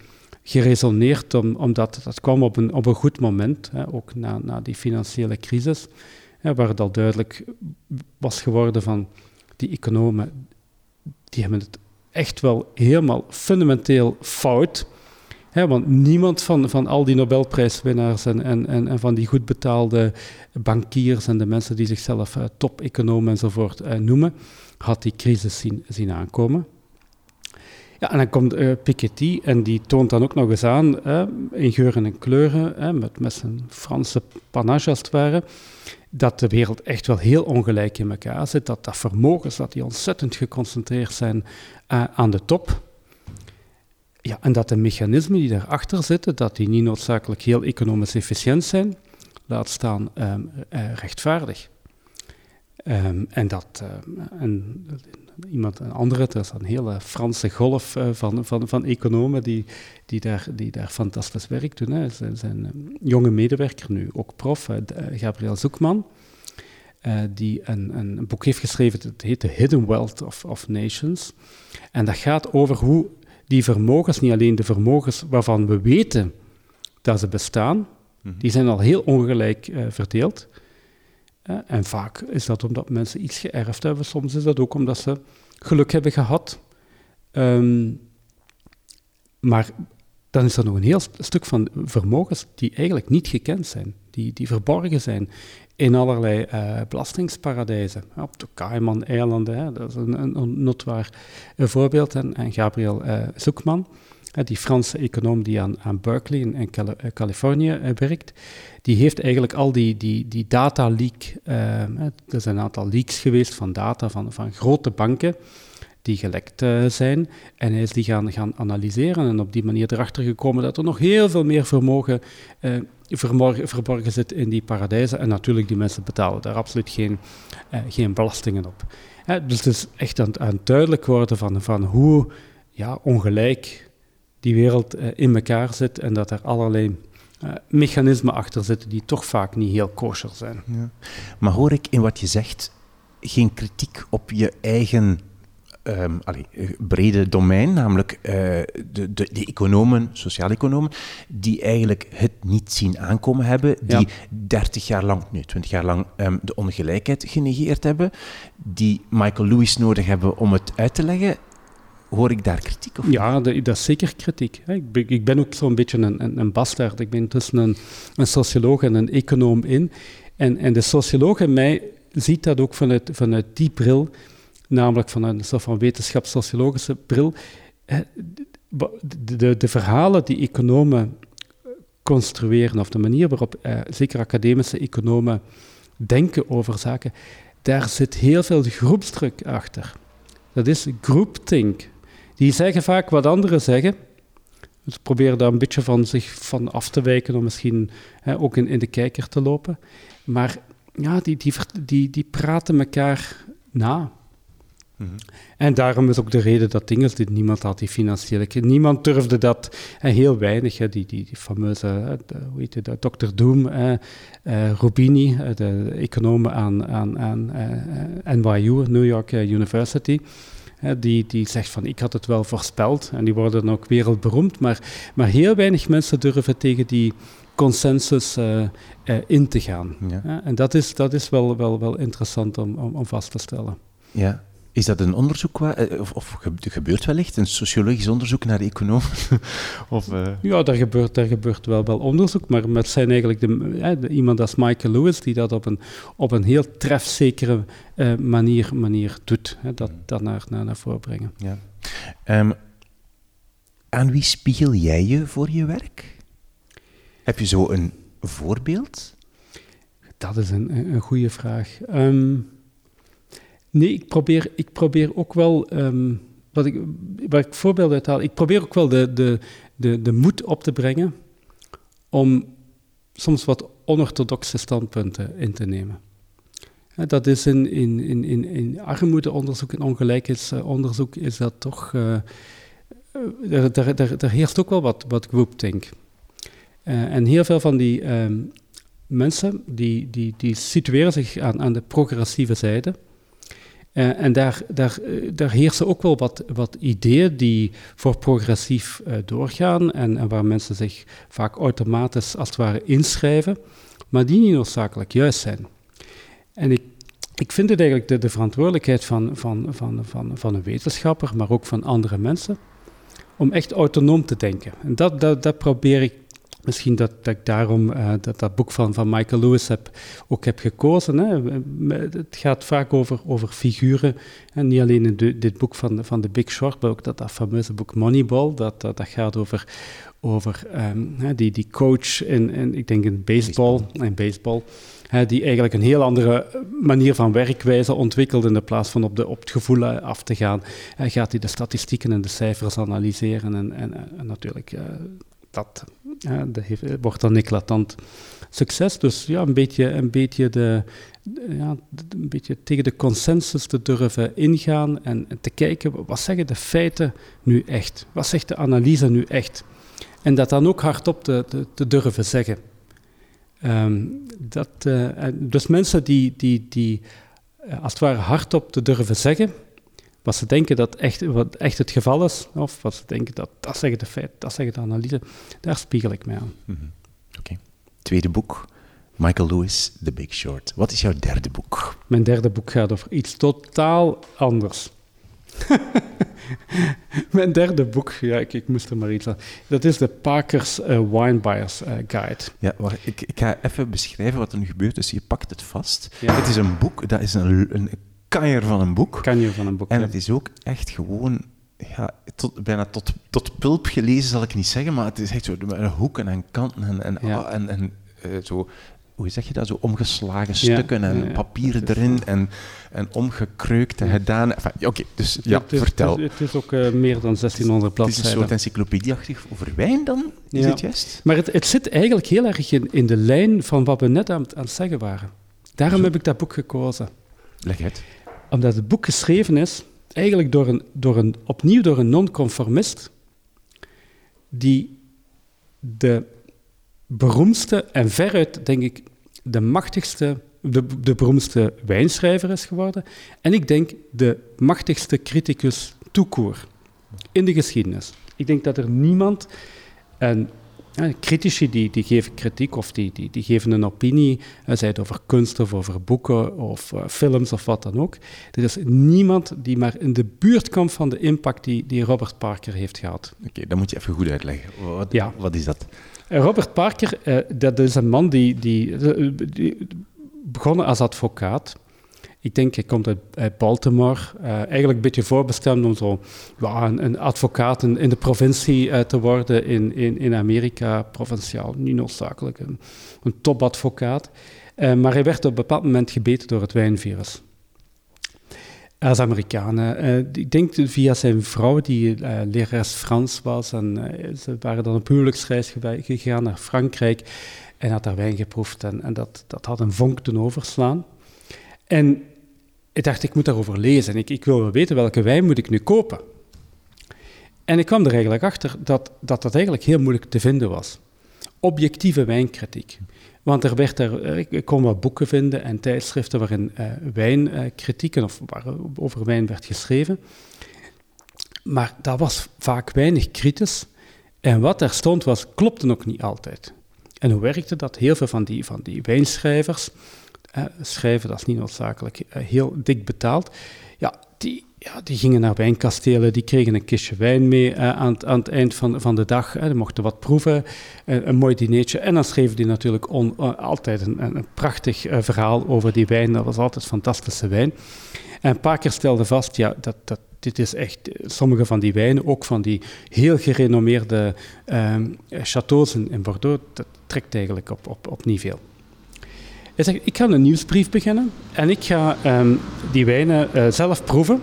geresoneerd, om, omdat dat kwam op een, op een goed moment, hè, ook na, na die financiële crisis, hè, waar het al duidelijk was geworden van die economen, die hebben het echt wel helemaal fundamenteel fout. Hè, want niemand van, van al die Nobelprijswinnaars en, en, en, van die goed betaalde bankiers en de mensen die zichzelf uh, top-economen enzovoort uh, noemen, had die crisis zien, zien aankomen. Ja, en dan komt uh, Piketty en die toont dan ook nog eens aan, in geuren en kleuren, met, met zijn Franse panache als het ware, dat de wereld echt wel heel ongelijk in elkaar zit, dat dat vermogens, dat die ontzettend geconcentreerd zijn uh, aan de top. Ja, en dat de mechanismen die daarachter zitten, dat die niet noodzakelijk heel economisch efficiënt zijn, laat staan um, uh, rechtvaardig. Um, en dat, en iemand, een andere, er is een hele Franse golf uh, van, van, van economen die, die, daar, die daar fantastisch werk doen. Hè. Zijn, zijn um, jonge medewerker, nu ook prof, uh, Gabriel Zoekman, die een, een boek heeft geschreven, het heet The Hidden Wealth of, of Nations. En dat gaat over hoe die vermogens, niet alleen de vermogens waarvan we weten dat ze bestaan, mhm. die zijn al heel ongelijk verdeeld, en vaak is dat omdat mensen iets geërfd hebben. Soms is dat ook omdat ze geluk hebben gehad. Ehm, maar dan is er nog een heel stuk van vermogens die eigenlijk niet gekend zijn, die, die verborgen zijn in allerlei uh, belastingsparadijzen. Op de Cayman-eilanden, dat is een, een, notwaar voorbeeld. En, en Gabriel uh, Zoekman, die Franse econoom die aan, aan Berkeley in, in eh, Californië werkt, die heeft eigenlijk al die, die, die data leak, uh, er zijn een aantal leaks geweest van data van, van grote banken die gelekt zijn. En hij is die gaan, gaan analyseren en op die manier erachter gekomen dat er nog heel veel meer vermogen verborgen, verborgen zit in die paradijzen. En natuurlijk, die mensen betalen daar absoluut geen, geen belastingen op. dus het is echt aan, aan het duidelijk worden van, van hoe ja, ongelijk die wereld in elkaar zit en dat er allerlei uh, mechanismen achter zitten die toch vaak niet heel kosher zijn. Ja. Maar hoor ik in wat je zegt geen kritiek op je eigen um, allee, brede domein, namelijk uh, de, de, de, economen, sociaal-economen, die eigenlijk het niet zien aankomen hebben, die ja. 30 jaar lang, nee, 20 jaar lang um, de ongelijkheid genegeerd hebben, die Michael Lewis nodig hebben om het uit te leggen Hoor ik daar kritiek op? Ja, dat, is zeker kritiek. Ik ben, ook zo'n beetje een, een, een bastard. Ik ben tussen een, een socioloog en een econoom in. En, en de socioloog in mij ziet dat ook vanuit, vanuit die bril, namelijk vanuit een soort van wetenschapssociologische bril. De, de, de, verhalen die economen construeren, of de manier waarop eh, zeker academische economen denken over zaken, daar zit heel veel groepsdruk achter. Dat is groupthink. Die zeggen vaak wat anderen zeggen. Ze proberen daar een beetje van zich van af te wijken om misschien hè, ook in, in de kijker te lopen. Maar ja, die, die, die, die praten elkaar na. En daarom is ook de reden dat dingen dit niemand had die financiële... Niemand durfde dat, heel weinig, die, die, die fameuze, hoe heet het, Dr. Doom, uh, Rubini, de econoom aan, aan, aan NYU, New York University... Die, die zegt van ik had het wel voorspeld en die worden dan ook wereldberoemd, maar, maar heel weinig mensen durven tegen die consensus in te gaan. Ja. en dat is, dat is wel, wel, wel interessant om, om, om vast te stellen. Ja, is dat een onderzoek, eh, of, of gebeurt wellicht een sociologisch onderzoek naar economen? of, uh... Ja, daar gebeurt, daar gebeurt wel, wel onderzoek, maar het zijn eigenlijk de, iemand als Michael Lewis die dat op een, op een heel trefzekere uh, manier, manier doet, hè, dat, dat naar, naar, naar voren brengen. Ja. Um, aan wie spiegel jij je voor je werk? Heb je zo een voorbeeld? Dat is een, een goede vraag. Um, Nee, ik probeer, ik probeer ook wel, um, wat ik, waar ik voorbeelden uithaal, ik probeer ook wel de, de, de, de moed op te brengen om soms wat onorthodoxe standpunten in te nemen. Dat is in, in, in, in, in armoedeonderzoek en ongelijkheidsonderzoek is dat toch... Uh, daar, daar, daar, heerst ook wel wat, wat groupthink. Uh, en heel veel van die um, mensen die, die, die situeren zich aan, aan de progressieve zijde. Uh, en daar, daar, uh, daar heersen ook wel wat, wat ideeën die voor progressief uh, doorgaan en, en, waar mensen zich vaak automatisch als het ware inschrijven, maar die niet noodzakelijk juist zijn. En ik, ik vind het eigenlijk de, de verantwoordelijkheid van, van, van, van, van een wetenschapper, maar ook van andere mensen, om echt autonoom te denken. En dat, dat, dat probeer ik Misschien dat, dat ik daarom uh, dat, dat boek van, van Michael Lewis heb, ook heb gekozen. Hè. Het gaat vaak over, over figuren. En niet alleen in de, dit boek van, van The Big Short, maar ook dat, dat fameuze boek Moneyball. Dat, dat, dat gaat over, over um, die, die coach in, in, ik denk in baseball, baseball. In baseball hè, die eigenlijk een heel andere manier van werkwijze ontwikkelt. In plaats van op, de, op het gevoel af te gaan, gaat hij de statistieken en de cijfers analyseren. En, en, en natuurlijk, uh, dat ja, dat heeft, wordt dan eclatant succes. Dus ja, een beetje, een beetje, de, ja, een beetje tegen de consensus te durven ingaan en, te kijken, wat zeggen de feiten nu echt? Wat zegt de analyse nu echt? En dat dan ook hardop te, te, durven zeggen. Um, dat, uh, dus mensen die, die, die uh, als het ware hardop te durven zeggen, wat ze denken dat echt, wat echt het geval is, of wat ze denken dat dat zeggen de feiten, dat zeggen de analyse, daar spiegel ik mij aan. Mm Oké. Tweede boek, Michael Lewis, The Big Short. Wat is jouw derde boek? Mijn derde boek gaat over iets totaal anders. Mijn derde boek, ja, ik, ik, moest er maar iets aan. Dat is de Parker's uh, Wine Buyers uh, Guide. Ja, wacht, ik, ik, ga even beschrijven wat er nu gebeurt. Dus je pakt het vast. Het is een boek, dat is een, een kanjer van een boek. Kanjer van een boek, En het is ook echt gewoon, ja, tot, bijna tot, tot pulp gelezen zal ik niet zeggen, maar het is echt zo met hoeken en kanten en, en, ja. en, en uh, zo hoe zeg je dat, zo omgeslagen stukken en papieren erin en, en omgekreukte gedaan. Enfin, Oké, okay, dus ja, het, vertel. Het, het, is ook uh, meer dan 1600 bladzijden. Het is een soort encyclopedieachtig over wijn dan, is het juist? Maar het, het zit eigenlijk heel erg in, in de lijn van wat we net aan, aan het zeggen waren. Daarom zo. heb ik dat boek gekozen. Leg het omdat het boek geschreven is, eigenlijk door een, door een, opnieuw door een non-conformist, die de beroemdste en veruit, denk ik, de machtigste, de, de beroemdste wijnschrijver is geworden. En ik denk de machtigste criticus toekoor in de geschiedenis. Ik denk dat er niemand, en ja, critici die, die geven kritiek of die, die, die geven een opinie, zij het over kunst of over boeken of uh, films of wat dan ook. Er is niemand die maar in de buurt komt van de impact die, die Robert Parker heeft gehad. Oké, okay, moet je even goed uitleggen. Wat, ja. wat is dat? Uh, Robert Parker, dat is een man die, die, die begonnen als advocaat. Ik denk, hij komt uit, Baltimore. Uh, eigenlijk een beetje voorbestemd om zo een, advocaat in, de provincie uh, te worden in, in, Amerika, provinciaal, niet noodzakelijk. Een, een topadvocaat. Uh, maar hij werd op een bepaald moment gebeten door het wijnvirus. Als Amerikanen. ik denk via zijn vrouw, die lerares Frans was. En ze waren dan op huwelijksreis gegaan naar Frankrijk. En had daar wijn geproefd. En, en dat, dat had een vonk doen overslaan. En ik dacht, ik moet daarover lezen. Ik, ik wil wel weten welke wijn moet ik nu kopen. En ik kwam er eigenlijk achter dat dat, dat eigenlijk heel moeilijk te vinden was. Objectieve wijnkritiek. Want er werd er, eh, ik kon wat boeken vinden en tijdschriften waarin uh, wijnkritieken of waar over wijn werd geschreven. Maar dat was vaak weinig kritisch. En wat er stond was, klopte nog niet altijd. En hoe werkte dat? Heel veel van die, van die wijnschrijvers, eh, schrijven, dat is niet noodzakelijk eh, heel dik betaald, ja, die, ja, die gingen naar wijnkastelen, die kregen een kistje wijn mee uh, aan, aan, het eind van, van de dag. Uh, die mochten wat proeven, uh, een mooi dinertje. En dan schreven die natuurlijk altijd een, een prachtig verhaal over die wijn. Dat was altijd fantastische wijn. En een paar keer stelde vast, ja, dat, dat, dit is echt, sommige van die wijnen, ook van die heel gerenommeerde chateaus in, in Bordeaux, dat trekt eigenlijk op, op, op niet veel. Hij zegt, ik ga een nieuwsbrief beginnen en ik ga um, die wijnen uh, zelf proeven.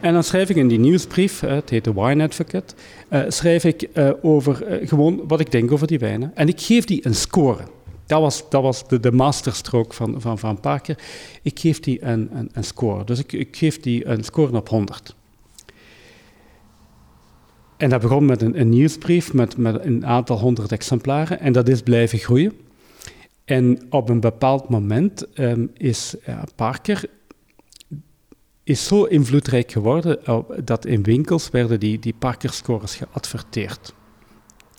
En dan schrijf ik in die nieuwsbrief, uh, het heet de Wine Advocate, uh, schrijf ik over gewoon wat ik denk over die wijnen. En ik geef die een score. Dat was, dat was de, de masterstrook van, van Van Parker. Ik geef die een, een, een score. Dus ik, ik, geef die een score op 100. En dat begon met een, een nieuwsbrief met, met een aantal honderd exemplaren. En dat is blijven groeien. En op een bepaald moment um, is Parker is zo invloedrijk geworden uh, dat in winkels werden die, die Parker-scores geadverteerd.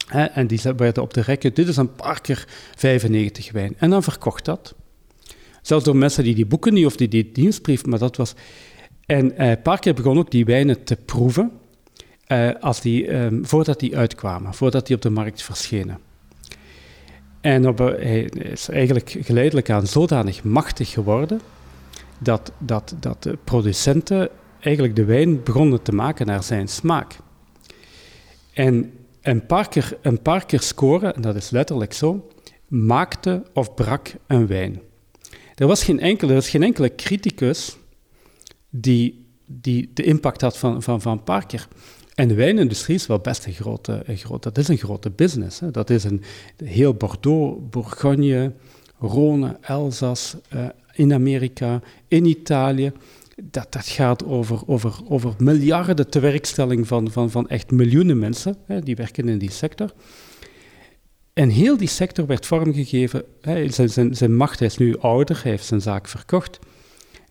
En die werden op de rekken, dit is een Parker 95 wijn. En dan verkocht dat. Zelfs door mensen die die boeken niet, of die die nieuwsbrief, maar dat was... En uh, Parker begon ook die wijnen te proeven, uh, als die, um, voordat die uitkwamen, voordat die op de markt verschenen. En op, hij is eigenlijk geleidelijk aan zodanig machtig geworden dat, dat, dat de producenten eigenlijk de wijn begonnen te maken naar zijn smaak. En een paar keer, een paar keer scoren, en dat is letterlijk zo, maakte of brak een wijn. Er was geen enkele, er was geen enkele criticus die, die de impact had van, van, van Parker. En de wijnindustrie is wel best een grote, grote dat is een grote business. Hè. Dat is een heel Bordeaux, Bourgogne, Rhône, Elzas, uh, in Amerika, in Italië. Dat, dat gaat over, over, over miljarden tewerkstelling van, van, van echt miljoenen mensen hè, die werken in die sector. En heel die sector werd vormgegeven. Hè, zijn, zijn, zijn macht, hij is nu ouder, hij heeft zijn zaak verkocht.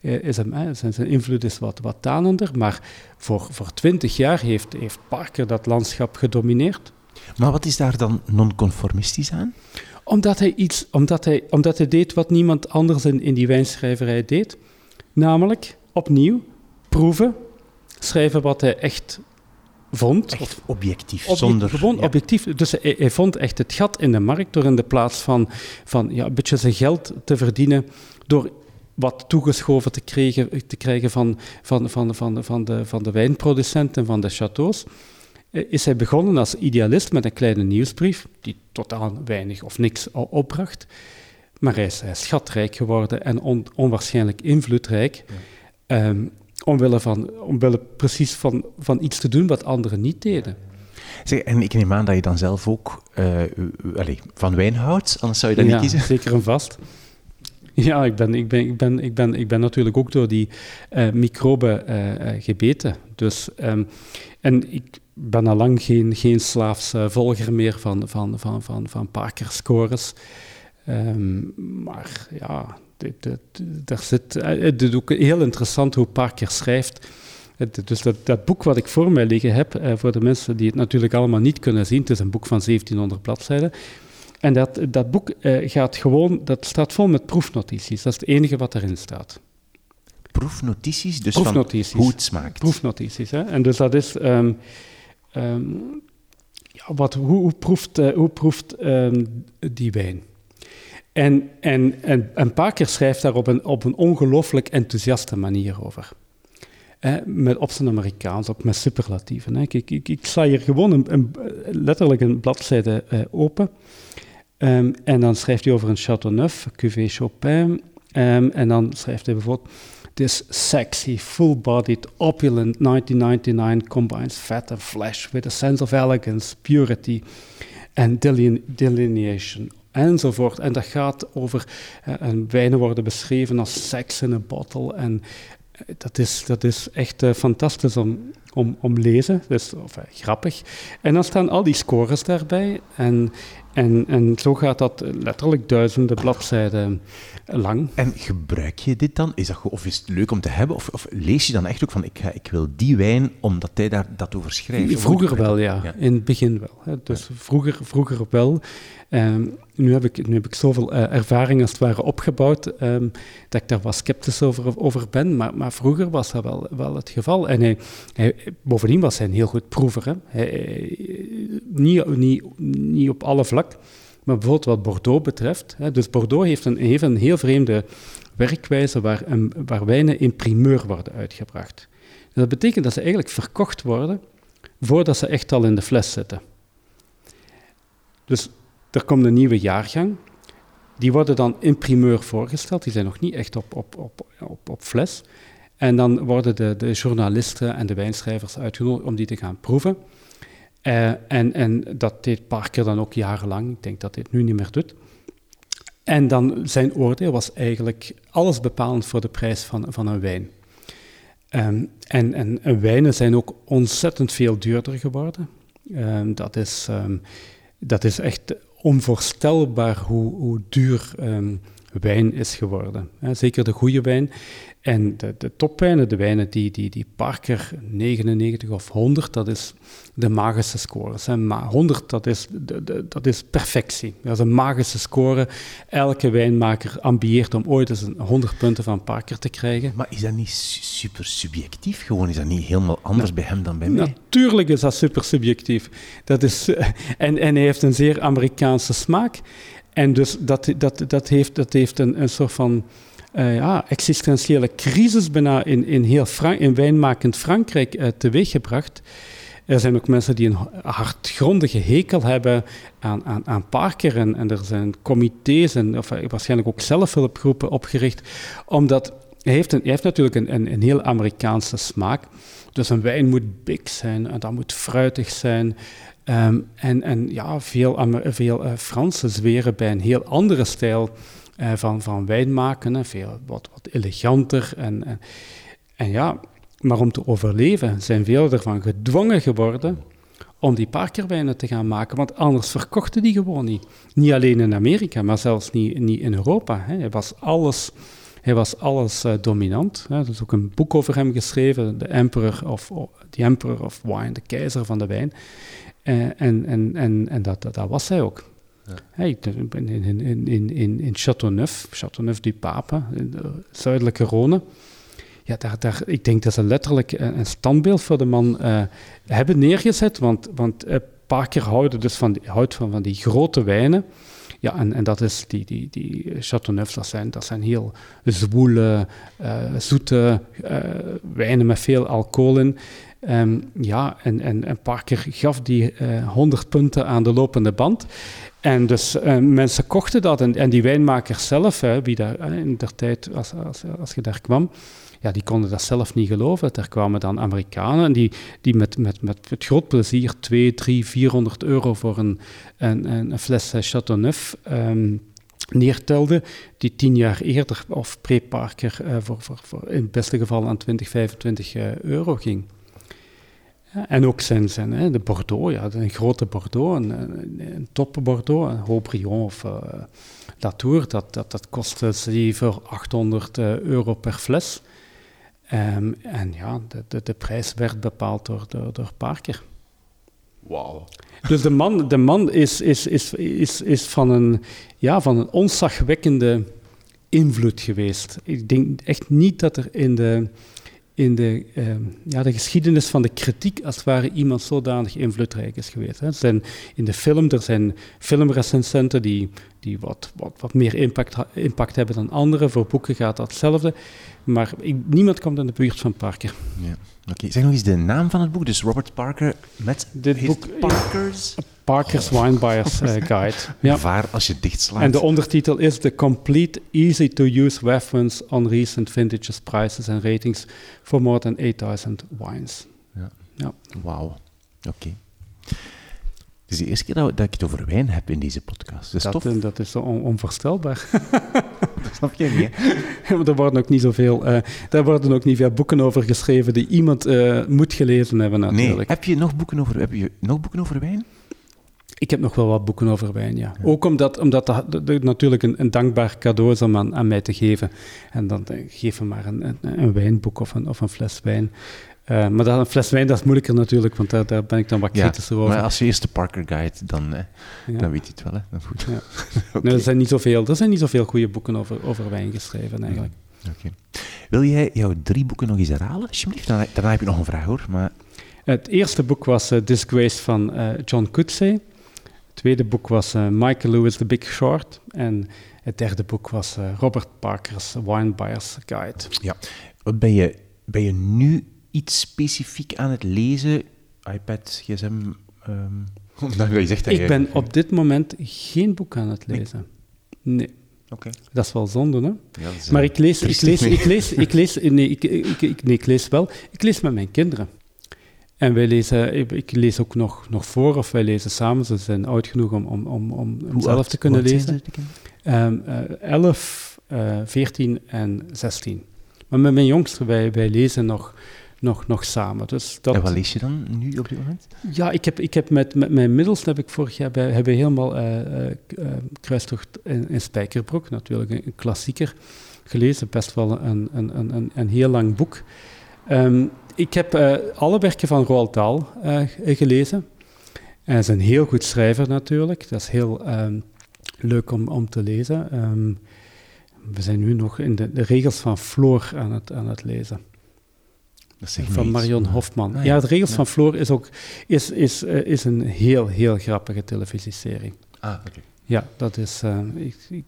Eh, is hem, zijn, zijn invloed is wat, wat tanender, maar voor, voor twintig jaar heeft, heeft Parker dat landschap gedomineerd. Maar wat is daar dan nonconformistisch aan? Omdat hij, iets, omdat hij, omdat hij deed wat niemand anders in, in die wijnschrijverij deed. Namelijk, opnieuw, proeven, schrijven wat hij echt vond. Echt objectief, zonder... Gewoon objectief. Dus hij, hij, vond echt het gat in de markt door in de plaats van, van ja, een beetje zijn geld te verdienen door wat toegeschoven te krijgen, te krijgen van, van, van, van, van, de, van de wijnproducenten en van de chateaus, eh, is hij begonnen als idealist met een kleine nieuwsbrief, die totaal weinig of niks opbracht. Maar hij is, hij is schatrijk geworden en on, onwaarschijnlijk invloedrijk. Um, omwille, van, omwille precies van, van iets te doen wat anderen niet deden. Zeg, en ik neem aan dat je dan zelf ook uh, allez, van wijn houdt, anders zou je dat niet kiezen. Zeker en vast. Ja, ik ben, ik ben, ik ben, ik ben, ik ben natuurlijk ook door die uh, microben uh, gebeten. Dus, um, en ik ben al lang geen, geen slaafs volger meer van, van, van, van, van Parker-scores. Um, maar ja, zit, het is ook heel interessant hoe Parker schrijft. Dus dat, dat, boek wat ik voor mij liggen heb, voor de mensen die het natuurlijk allemaal niet kunnen zien, het is een boek van 1700 bladzijden, en dat, dat boek uh, gaat gewoon, dat staat vol met proefnotities. Dat is het enige wat erin staat. Proefnotities? Dus proefnotities. van hoe het smaakt? Proefnotities, hè. En dus dat is... Um, um, ja, wat, hoe, hoe proeft, uh, hoe proeft um, die wijn? En, en, en, en Parker schrijft daar op een, op een ongelooflijk enthousiaste manier over. Eh, met, op zijn Amerikaans, ook met superlatieven. Hè. Ik, ik, ik, sla hier gewoon een, een, letterlijk een bladzijde uh, open. Um, en dan schrijft hij over een Chateauneuf, Cuvée Chopin. Um, en dan schrijft hij bijvoorbeeld... This sexy, full-bodied, opulent 1999 combines fat and flesh with a sense of elegance, purity and delineation enzovoort. En dat gaat over, uh, en wijnen worden beschreven als sex in a bottle en dat, is, dat is echt fantastisch om, om, om lezen, dus of, grappig. En dan staan al die scores daarbij en, en, en zo gaat dat letterlijk duizenden bladzijden lang. En gebruik je dit dan? Is dat, of is het leuk om te hebben? Of, of lees je dan echt ook van, ik, ik wil die wijn omdat hij daar dat over schrijft? Vroeger wel, ja. In het begin wel. Hè. Dus vroeger, vroeger wel. Um, nu, heb ik, nu heb ik zoveel uh, ervaring als het ware opgebouwd um, dat ik daar wat sceptisch over, over ben. Maar, maar vroeger was dat wel, wel het geval. En hij, hij, bovendien was hij een heel goed proever. Hè. Hij, niet, niet, niet op alle vlakken. Maar bijvoorbeeld wat Bordeaux betreft, hè, dus Bordeaux heeft een, heeft een heel vreemde werkwijze waar, waar wijnen in primeur worden uitgebracht. dat betekent dat ze eigenlijk verkocht worden voordat ze echt al in de fles zitten. Dus er komt een nieuwe jaargang, die worden dan in primeur voorgesteld, die zijn nog niet echt op, op, op, op, op fles. En dan worden de, de journalisten en de wijnschrijvers uitgenodigd om die te gaan proeven. Uh, en, en dat deed Parker dan ook jarenlang. Ik denk dat het nu niet meer doet. En dan zijn oordeel was eigenlijk alles bepalend voor de prijs van, van een wijn. Um, en, en, wijnen zijn ook ontzettend veel duurder geworden. Um, dat, is, um, dat is echt onvoorstelbaar hoe, hoe duur wijn is geworden. zeker de goede wijn. En de, de topwijnen, de wijnen die, die, die Parker 99 of 100, dat is de magische score. 100, dat is, de, dat is perfectie. Dat is een magische score. Elke wijnmaker ambieert om ooit eens een 100 punten van Parker te krijgen. Maar is dat niet super subjectief? Gewoon is dat niet helemaal anders bij hem dan bij mij? Natuurlijk is dat super subjectief. Dat is, en, en hij heeft een zeer Amerikaanse smaak. En dus dat, dat, dat, heeft, dat heeft een, een soort van uh, ja, existentiële crisis bijna in, in heel Frank in wijnmakend Frankrijk uh, teweeggebracht. Er zijn ook mensen die een hartgrondige hekel hebben aan, aan, aan Parker. En, er zijn comité's en of, eh, waarschijnlijk ook zelfhulpgroepen opgericht. Omdat hij heeft, een, hij heeft natuurlijk een, een, een heel Amerikaanse smaak. Dus een wijn moet big zijn en dat moet fruitig zijn. Um, en, en ja, veel, veel uh, Fransen zweren bij een heel andere stijl uh, van, van wijn maken. Veel, wat, wat eleganter. En, en, en, ja, maar om te overleven zijn veel ervan gedwongen geworden om die parkerwijnen te gaan maken, want anders verkochten die gewoon niet. Niet alleen in Amerika, maar zelfs niet, niet in Europa. Hè. Hij was alles, hij was alles uh, dominant. Hè. Er is ook een boek over hem geschreven, The Emperor of, The Emperor of Wine, de keizer van de wijn. Uh, en en, en, en dat, dat, dat was hij ook. Ja. Hey, in, in, in, in, Châteauneuf, Châteauneuf-du-Pape, zuidelijke Rhône. Ja, daar, daar, ik denk dat ze letterlijk een, standbeeld voor de man uh, hebben neergezet, want, want uh, Parker houdt dus van, die, houdt van, van die grote wijnen. Ja, en, en dat is die, die, die Châteauneuf, dat zijn, dat zijn heel zwoele, uh, zoete wijnen met veel alcohol in. Um, ja, en, en, en Parker gaf die uh, 100 punten aan de lopende band. En dus uh, mensen kochten dat. En, en die wijnmakers zelf, hè, wie daar in der tijd, als, als, als je daar kwam, ja, die konden dat zelf niet geloven. Er kwamen dan Amerikanen die, die met, met, met, met groot plezier 2, 3, 400 euro voor een, een, een fles Chateauneuf um, neertelden, die tien jaar eerder, of pre-Parker, uh, voor, voor, voor, in het beste geval aan 20, 25 euro ging en ook zijn, zijn hè, de Bordeaux, ja, een grote Bordeaux, een, een, top Bordeaux, een Haut-Brion of uh, Latour, dat, dat, dat kostte 700, 800 uh, euro per fles. Um, en ja, de, de, de, prijs werd bepaald door, door, door Parker. Wauw. Dus de man, de man is, is, is, is, is van, een, ja, van een onzagwekkende invloed geweest. Ik denk echt niet dat er in de in de, ehm, ja, de geschiedenis van de kritiek als het ware iemand zodanig invloedrijk is geweest. Hè. Zijn in de film, er zijn filmrecensenten die, die wat, wat, wat meer impact, impact hebben dan anderen. Voor boeken gaat dat hetzelfde. Maar ik, niemand komt in de buurt van Parker. Ja. Oké, zeg nog eens de naam van het boek. Dus Robert Parker met Dit boek, Parker's... Parker's Wine Buyer's uh, Guide. Ja. Waar als je dichtslaat. En de ondertitel is The Complete Easy-to-Use Reference on Recent Vintages, Prices and Ratings for More than 8000 Wines. Ja. ja. Wauw. Oké. Okay. Het is de eerste keer dat, ik het over wijn heb in deze podcast. Dat, dat, dat is on onvoorstelbaar. snap je niet. er worden ook niet zoveel, uh, daar worden ook niet veel boeken over geschreven die iemand uh, moet gelezen hebben natuurlijk. Nee. Heb je nog boeken over, heb je nog boeken over wijn? Ik heb nog wel wat boeken over wijn, ja. Ook omdat, omdat dat, natuurlijk een, een, dankbaar cadeau is om aan, aan, mij te geven. En dan uh, geef me maar een, een, een, wijnboek of een, of een fles wijn. Uh, maar dat, een fles wijn, dat is moeilijker natuurlijk, want daar, daar ben ik dan wat kritischer over. Maar als eerste Parker Guide, dan, eh, dan weet je het wel. Hè. Dan goed. Ja. nee, er, zijn niet zoveel, er zijn niet zoveel goede boeken over, over wijn geschreven, eigenlijk. Okay. Wil jij jouw drie boeken nog eens herhalen, alsjeblieft? Daarna, daarna heb je nog een vraag, hoor. Maar... Het eerste boek was uh, Disgrace van uh, John Coetzee. Tweede boek was Michael Lewis' The Big Short. En het derde boek was Robert Parker's Wine Buyer's Guide. Ja. Ben je, ben je nu iets specifiek aan het lezen? iPad, gsm? Um, ehm, je zegt ik ben op dit moment geen boek aan het lezen. Nee. Oké. Dat is wel zonde, hè? Ja, maar ik lees, ik lees, ik lees, ik lees, nee, ik, ik, nee, ik lees wel. Ik lees met mijn kinderen. En wij lezen, ik, lees ook nog, nog voor, of wij lezen samen. Ze zijn oud genoeg om, om, om, om zelf te kunnen lezen. Um, uh, 11, uh, 14 en 16. Maar met mijn jongste, wij, wij lezen nog nog, nog samen. Dus dat, en wat lees je dan nu op dit moment? Ja, ik heb, ik heb met, met mijn middels heb ik vorig jaar bij, hebben helemaal uh, Kruistocht in, in, Spijkerbroek, natuurlijk een, klassieker, gelezen. Best wel een, een, een, een heel lang boek. Um, ik heb uh, alle werken van Roald Dahl gelezen. Hij is een heel goed schrijver natuurlijk. Dat is heel um, leuk om, om te lezen. Um, we zijn nu nog in de, de regels van Floor aan het, aan het lezen van Marion Hofman. Ah, ja. de regels van Floor is ook is, is, uh, is een heel, heel grappige televisieserie. Ah, oké. Ja, dat is. Uh, ik, ik,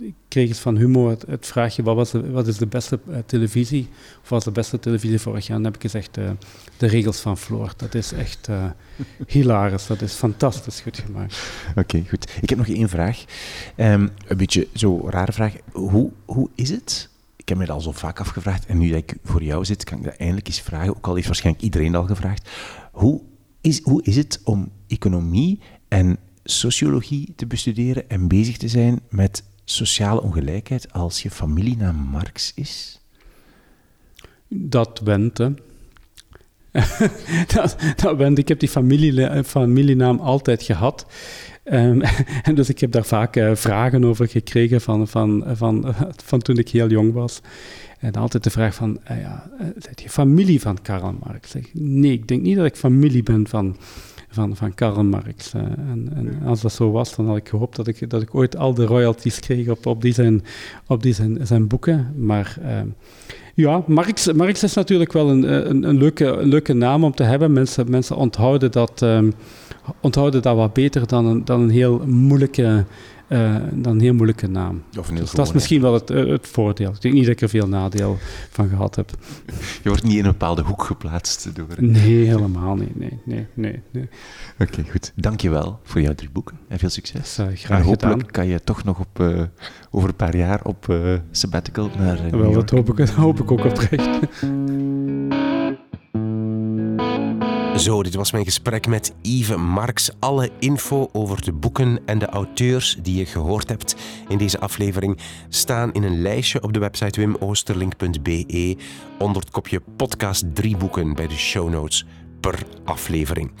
ik, kreeg eens van Humo het, het vraagje: wat, was de, wat is de beste uh, televisie? Of was de beste televisie vorig jaar? En dan heb ik gezegd: de regels van Floor. Dat is echt hilarisch. Dat is fantastisch goed gemaakt. Oké, goed. Ik heb nog één vraag. Um, een beetje zo'n rare vraag. Hoe, hoe is het ik heb me dat al zo vaak afgevraagd en nu dat ik voor jou zit, kan ik dat eindelijk eens vragen, ook al heeft waarschijnlijk iedereen al gevraagd. Hoe is, hoe is het om economie en sociologie te bestuderen en bezig te zijn met sociale ongelijkheid als je familienaam Marx is? Dat went, hè. dat, dat went. Ik heb die familie, familienaam altijd gehad. Um, en dus ik heb daar vaak uh, vragen over gekregen van, van, van, van toen ik heel jong was. En altijd de vraag van, uh, ja, uh, je familie van Karl Marx? Nee, ik denk niet dat ik familie ben van, van, van Karl Marx. En, en, als dat zo was, dan had ik gehoopt dat ik, dat ik ooit al de royalties kreeg op, op, die, zijn, op die zijn, zijn boeken. Maar ehm, ja, Marx, Marx is natuurlijk wel een, een, een, leuke, een leuke naam om te hebben. Mensen, mensen onthouden dat... Um, onthouden dat wat beter dan een, dan een heel moeilijke uh, dan een heel moeilijke naam. Dus dat is misschien wel het, eh, het, voordeel. Ik denk niet dat ik er veel nadeel van gehad heb. Je wordt niet in een bepaalde hoek geplaatst door... Nee, helemaal niet. Nee, nee, nee, nee. Oké, goed. Dankjewel voor jouw drie boeken en veel succes. Uh, graag en hopelijk gedaan. kan je toch nog op, uh, over een paar jaar op sabbatical naar Wel, dat hoop ik, hoop ik ook oprecht. Zo, dit was mijn gesprek met Yves Marx. Alle info over de boeken en de auteurs die je gehoord hebt in deze aflevering staan in een lijstje op de website wimoosterlink.be onder het kopje podcast 3 boeken bij de show notes per aflevering.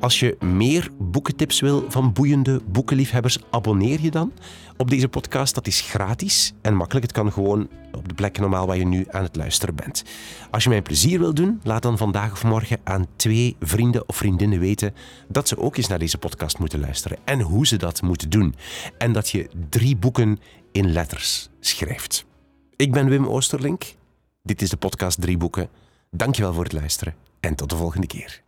Als je meer boekentips wil van boeiende boekenliefhebbers, abonneer je dan op deze podcast. Dat is gratis en makkelijk. Het kan gewoon op de plek normaal waar je nu aan het luisteren bent. Als je mij een plezier wil doen, laat dan vandaag of morgen aan twee vrienden of vriendinnen weten dat ze ook eens naar deze podcast moeten luisteren en hoe ze dat moeten doen. En dat je drie boeken in letters schrijft. Ik ben Wim Oosterlink. Dit is de podcast Drie Boeken. Dankjewel voor het luisteren en tot de volgende keer.